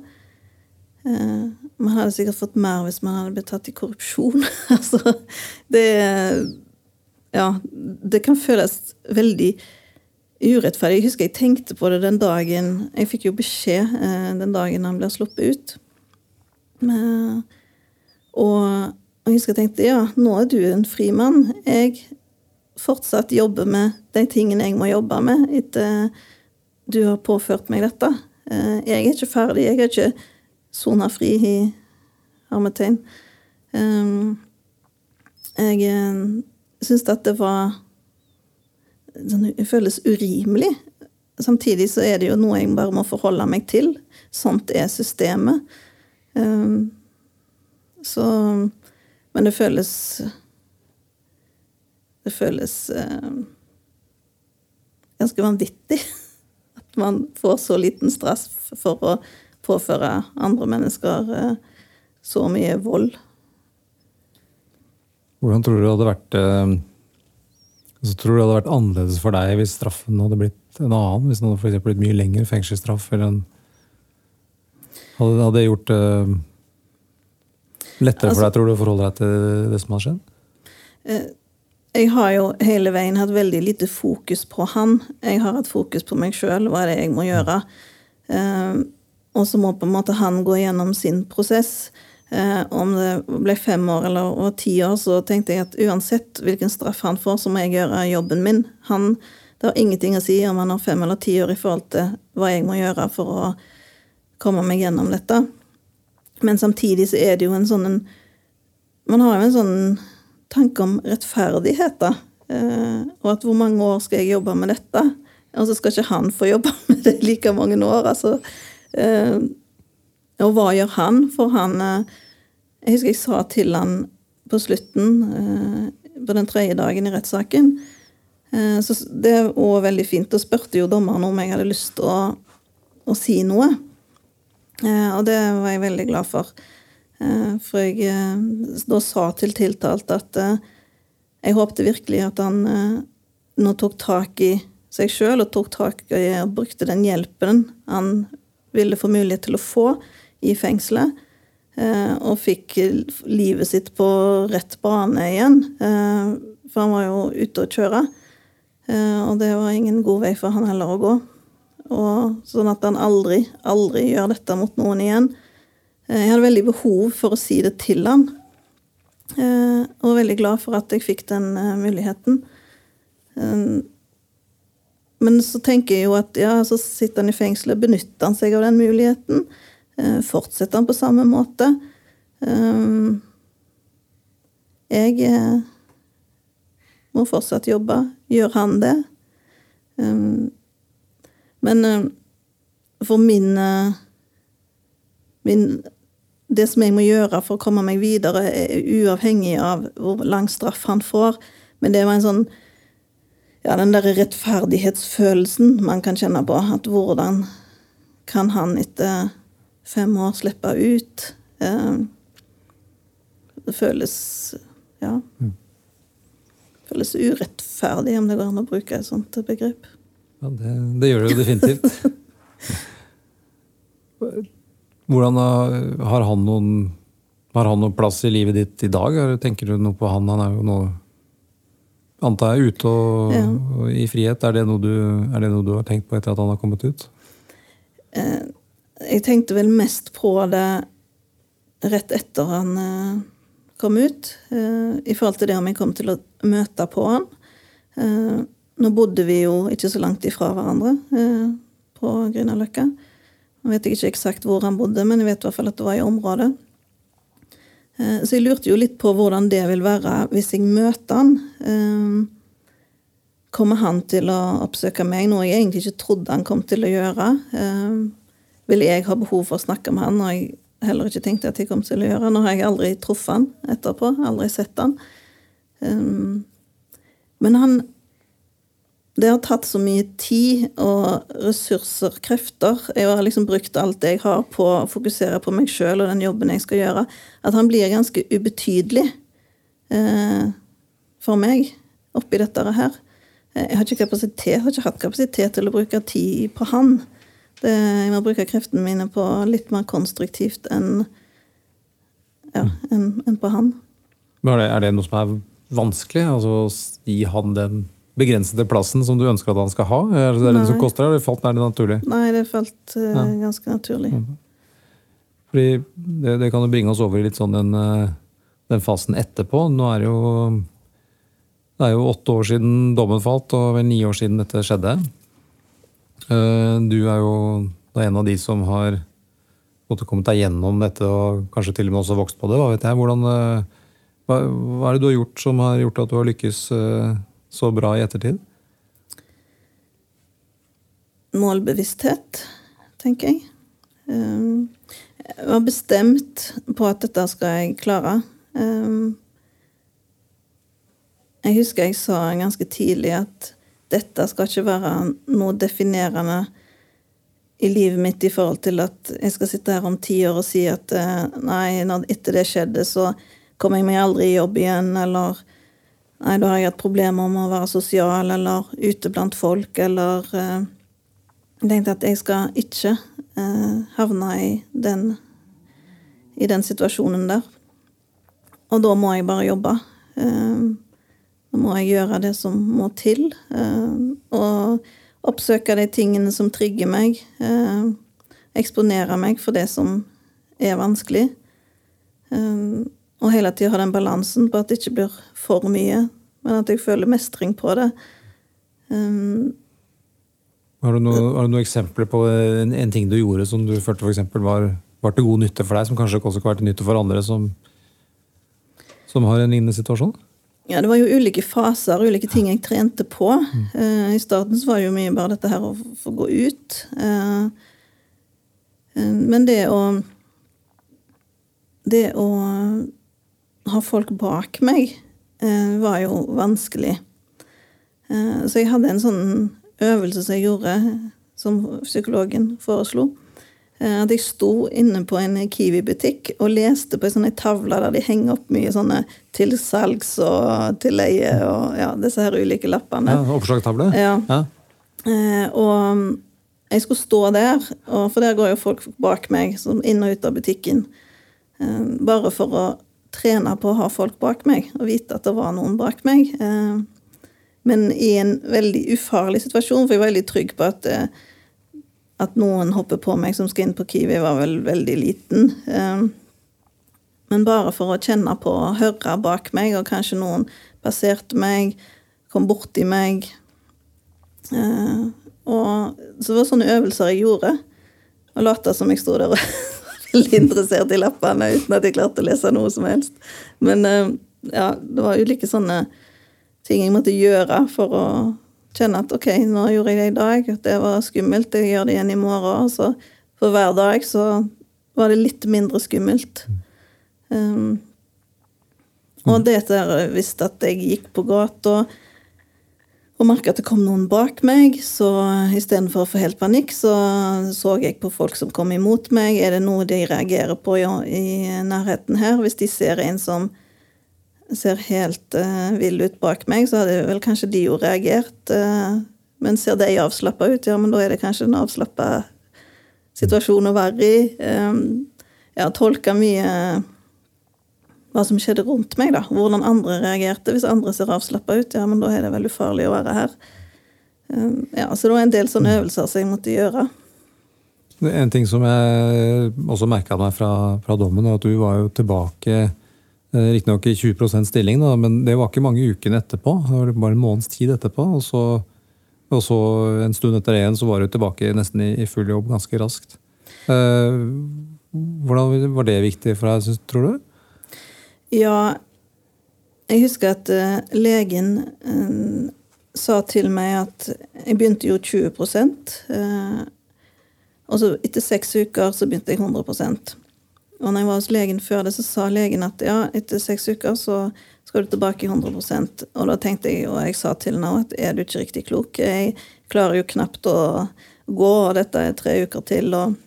Eh, man hadde sikkert fått mer hvis man hadde blitt tatt i korrupsjon. altså, det Ja, det kan føles veldig urettferdig. Jeg husker jeg tenkte på det den dagen Jeg fikk jo beskjed den dagen han ble sluppet ut. Og jeg husker jeg tenkte ja, nå er du en fri mann. Jeg fortsatt jobbe med de tingene jeg må jobbe med etter du har påført meg dette. Eh, jeg er ikke ferdig. Jeg er ikke sona fri i hermetegn. Eh, jeg eh, syns at det var sånn, Det føles urimelig. Samtidig så er det jo noe jeg bare må forholde meg til. Sånt er systemet. Um, så Men det føles Det føles eh, ganske vanvittig at man får så liten straff for å påføre andre mennesker eh, så mye vold. Hvordan tror du det hadde vært uh, altså, Tror du det hadde vært annerledes for deg hvis straffen hadde blitt en annen? Hvis den hadde for blitt mye lengre fengselsstraff eller en hadde, hadde det gjort det uh, lettere altså, for deg tror du, å forholde deg til det som har skjedd? Uh, jeg har jo hele veien hatt veldig lite fokus på han. Jeg har hatt fokus på meg sjøl, hva er det jeg må gjøre. Eh, og så må på en måte han gå gjennom sin prosess. Eh, om det ble fem år eller ti år, så tenkte jeg at uansett hvilken straff han får, så må jeg gjøre jobben min. Han, det har ingenting å si om han har fem eller ti år i forhold til hva jeg må gjøre for å komme meg gjennom dette. Men samtidig så er det jo en sånn Man har jo en sånn tanke om rettferdighet, da. Eh, og at hvor mange år skal jeg jobbe med dette? Og så skal ikke han få jobbe med det like mange år. altså. Eh, og hva gjør han? For han eh, Jeg husker jeg sa til han på slutten, på den tredje dagen i rettssaken så Det var veldig fint. Da spurte jo dommeren om jeg hadde lyst til å, å si noe. Og det var jeg veldig glad for. Eh, for jeg eh, da sa til tiltalte at eh, jeg håpte virkelig at han nå tok tak i seg sjøl og tok tak i og brukte den hjelpen han ville få mulighet til å få i fengselet. Og fikk livet sitt på rett bane igjen. For han var jo ute å kjøre. Og det var ingen god vei for han heller å gå. Og sånn at han aldri, aldri gjør dette mot noen igjen. Eh, jeg hadde veldig behov for å si det til han. Eh, og var veldig glad for at jeg fikk den eh, muligheten. Men så tenker jeg jo at ja, så sitter han i fengselet, benytter han seg av den muligheten? Fortsetter han på samme måte? Jeg må fortsatt jobbe. Gjør han det? Men for min, min det som jeg må gjøre for å komme meg videre, er uavhengig av hvor lang straff han får. Men det var en sånn Ja, den derre rettferdighetsfølelsen man kan kjenne på. At hvordan kan han etter fem år slippe ut? Eh, det føles Ja. Mm. Det føles urettferdig, om det går an å bruke et sånt begrep. Ja, det, det gjør det jo definitivt. Hvordan Har han noen har han noen plass i livet ditt i dag? Tenker du noe på han? Han er jo nå antar jeg ute og, ja. og, i frihet. Er det, du, er det, noe du, har tenkt på etter at han har kommet ut? Eh, jeg tenkte vel mest på det rett etter han eh, kom ut. Eh, I forhold til det om jeg kom til å møte på han. Nå bodde vi jo ikke så langt ifra hverandre på Grünerløkka. Jeg vet ikke eksakt hvor han bodde, men jeg vet i hvert fall at det var i området. Eh, så jeg lurte jo litt på hvordan det vil være hvis jeg møter han. Eh, kommer han til å oppsøke meg, noe jeg egentlig ikke trodde han kom til å gjøre? Eh, vil jeg ha behov for å snakke med han, når jeg heller ikke tenkte at jeg kom til å gjøre? Nå har jeg aldri truffet han etterpå, aldri sett han. Men han det har tatt så mye tid og ressurser, krefter. Jeg har liksom brukt alt jeg har på å fokusere på meg sjøl og den jobben jeg skal gjøre, at han blir ganske ubetydelig eh, for meg oppi dette her. Eh, jeg har ikke kapasitet, har ikke hatt kapasitet til å bruke tid på han. Det, jeg må bruke kreftene mine på litt mer konstruktivt enn ja, enn en på han. Er det, er det noe som er vanskelig? Altså gi han den begrensede plassen som du ønsker at han skal ha? Er det Nei. den som koster, eller falt nær det naturlig? Nei, det falt uh, ja. ganske naturlig. Mhm. Fordi det, det, kan jo bringe oss over i litt sånn den, eh, den, fasen etterpå. Nå er det jo det er jo åtte år siden dommen falt, og vel ni år siden dette skjedde. Uh, du er jo en av de som har måtte kommet deg gjennom dette og kanskje til og med også vokst på det. Hva? Hvordan, hva, hva, er det du har gjort som har gjort at du har lykkes så bra i ettertid? Målbevissthet, tenker jeg. Ehm, jeg var bestemt på at dette skal jeg klare. Ehm, jeg husker jeg sa ganske tidlig at dette skal ikke være noe definerende i livet mitt i forhold til at jeg skal sitte her om ti år og si at eh, nei, etter det skjedde, så kommer jeg meg aldri i jobb igjen, eller Nei, da har jeg hatt problemer med å være sosial eller ute blant folk, eller eh, tenkte at jeg skal ikke eh, havne i den, i den situasjonen der. Og da må jeg bare jobbe. Eh, så må jeg gjøre det som må til. Eh, og oppsøke de tingene som trigger meg. Eksponere meg for det som er vanskelig. Eh, og hele tida ha den balansen på at det ikke blir for mye, men at jeg føler mestring på det. Um, har, du noe, har du noen eksempler på en, en, ting du gjorde som du følte for eksempel, var, var til god nytte for deg, som kanskje også kan være til nytte for andre som, som har en lignende situasjon? Ja, Det var jo ulike faser, ulike ting jeg trente på. Mm. Uh, I starten så var det jo mye bare dette her å få gå ut. Uh, uh, men det å Det å ha folk bak meg eh, var jo vanskelig. Eh, så jeg hadde en sånn øvelse som jeg gjorde, som psykologen foreslo. Eh, at jeg sto inne på en Kiwi-butikk og leste på ei sånn tavle der de henger opp mye sånne til salgs og til leie og ja, disse her ulike lappene. Ja, Oppslagstavle? Ja. ja. Eh, og jeg skulle stå der, for der går jo folk bak meg, inn og ut av butikken. Eh, bare for å trene på å ha folk bak meg og vite at det var noen bak meg. Eh, men i en veldig ufarlig situasjon, for jeg var veldig trygg på at, eh, at noen hopper på meg som skal inn på Kiwi, var vel veldig liten. Eh, men bare for å kjenne på og høre bak meg, og kanskje noen passerte meg, kom borti meg. Og så det var sånne øvelser jeg gjorde. Og lata som jeg sto der og veldig interessert i lappene uten at jeg klarte å lese noe som helst. Men eh, ja, det var ulike sånne ting jeg måtte gjøre for å kjenne at ok, nå gjorde jeg det i dag, at det var skummelt, jeg gjør det igjen i morgen. Så for hver dag så var det litt mindre skummelt. Um, og det der visste at jeg gikk på gata og merka at det kom noen bak meg, så istedenfor å få helt panikk, så så jeg på folk som kom imot meg. Er det noe de reagerer på i nærheten her? Hvis de ser en som ser helt uh, vill ut bak meg, så hadde vel kanskje de jo reagert. Uh, men ser de avslappa ut, ja, men da er det kanskje en avslappa situasjon å være i. Um, jeg har tolka mye hva som skjedde rundt meg, da. Hvordan andre reagerte. Hvis andre ser avslappa ut, ja, men da er det veldig ufarlig å være her. Um, ja, Så det var en del sånne øvelser som jeg måtte gjøre. En ting som jeg også merka meg fra, fra, dommen, er at du var jo tilbake eh, Riktignok i 20 stilling, da, men det var ikke mange ukene etterpå. Det var bare en måneds tid etterpå. Og så, og så en stund etter det igjen så var du tilbake nesten i, i full jobb ganske raskt. Eh, hvordan var det viktig for deg, tror du? Ja, jeg husker at uh, legen uh, sa til meg at jeg begynte jo 20 uh, og så etter seks uker så begynte jeg 100% Og når jeg var hos legen før det, så sa legen at ja, etter seks uker så skal du tilbake i 100% Og da tenkte jeg, og jeg sa til henne at er du ikke riktig klok? Jeg klarer jo knapt å gå, og dette er tre uker til. og Eh,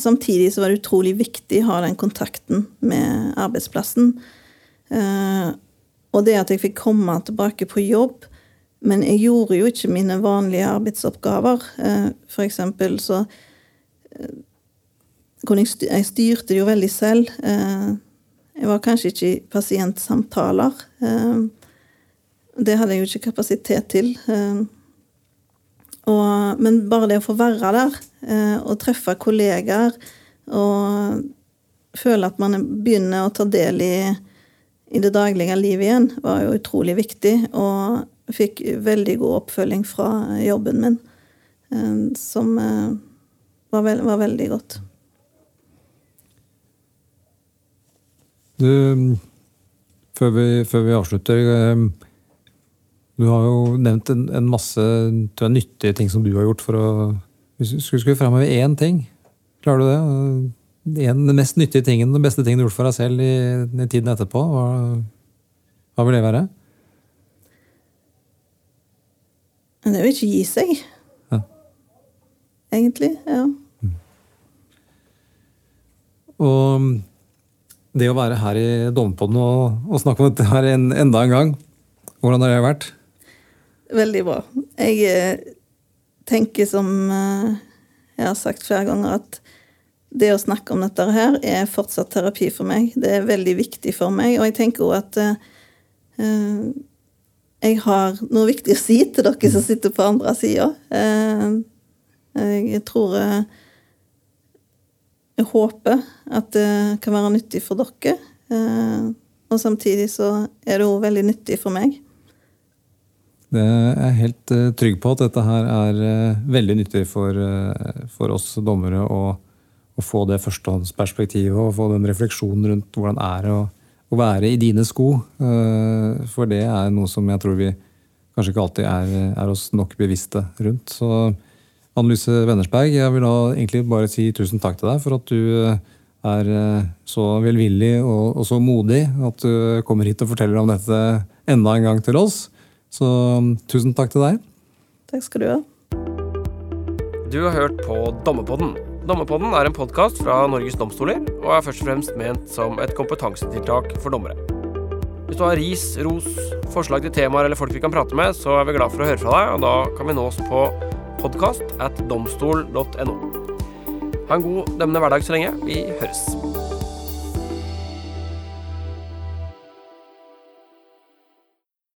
samtidig så var det utrolig viktig å ha den kontakten med arbeidsplassen. Eh, og det at jeg fikk komme tilbake på jobb. Men jeg gjorde jo ikke mine vanlige arbeidsoppgaver. Eh, for eksempel så Jeg styrte det jo veldig selv. Jeg var kanskje ikke i pasientsamtaler. Det hadde jeg jo ikke kapasitet til. Men bare det å få være der eh, og treffe kollegaer og føle at man begynner å ta del i, i det daglige livet igjen, var jo utrolig viktig. Og fikk veldig god oppfølging fra jobben min, eh, som eh, var, veld, var, veldig godt. Du, før vi, før vi avslutter eh, du har jo nevnt en, en masse nyttige ting som du har gjort for å Hvis du skulle, framheve én ting, klarer du det? En, den mest nyttige tingen, den beste tingen du har gjort for deg selv i, i tiden etterpå, hva, hva, vil det være? Det er jo ikke gi seg. Ja. Egentlig. Ja. Mm. Og det å være her i Dommerpodden og, og, snakke om dette her en, enda en gang, hvordan har det vært? Veldig bra. Jeg eh, tenker som eh, jeg har sagt flere ganger, at det å snakke om dette her er fortsatt terapi for meg. Det er veldig viktig for meg. Og jeg tenker òg at eh, jeg har noe viktig å si til dere som sitter på andre sida. Eh, jeg tror eh, Jeg håper at det kan være nyttig for dere. Eh, og samtidig så er det òg veldig nyttig for meg. Det er jeg helt uh, trygg på at dette her er uh, veldig nyttig for, uh, for oss dommere å, å få det førstehåndsperspektivet og få den refleksjonen rundt hvordan det er å, å være i dine sko. For det er noe som jeg tror vi kanskje ikke alltid er, er oss nok bevisste rundt. Så Annelise Wennersberg, jeg vil da egentlig bare si tusen takk til deg for at du er så velvillig og, og så modig at du kommer hit og forteller om dette enda en gang til oss. Så um, tusen takk til deg. Takk skal du ha. Du har hørt på Dommepodden. Dommepodden er en podkast fra Norges domstoler og er først og fremst ment som et kompetansetiltak for dommere. Hvis du har ris, ros, forslag til temaer eller folk vi kan prate med, så er vi glad for å høre fra deg, og da kan vi nås på podkast at domstol.no. Ha en god dømmende hverdag så lenge. Vi høres.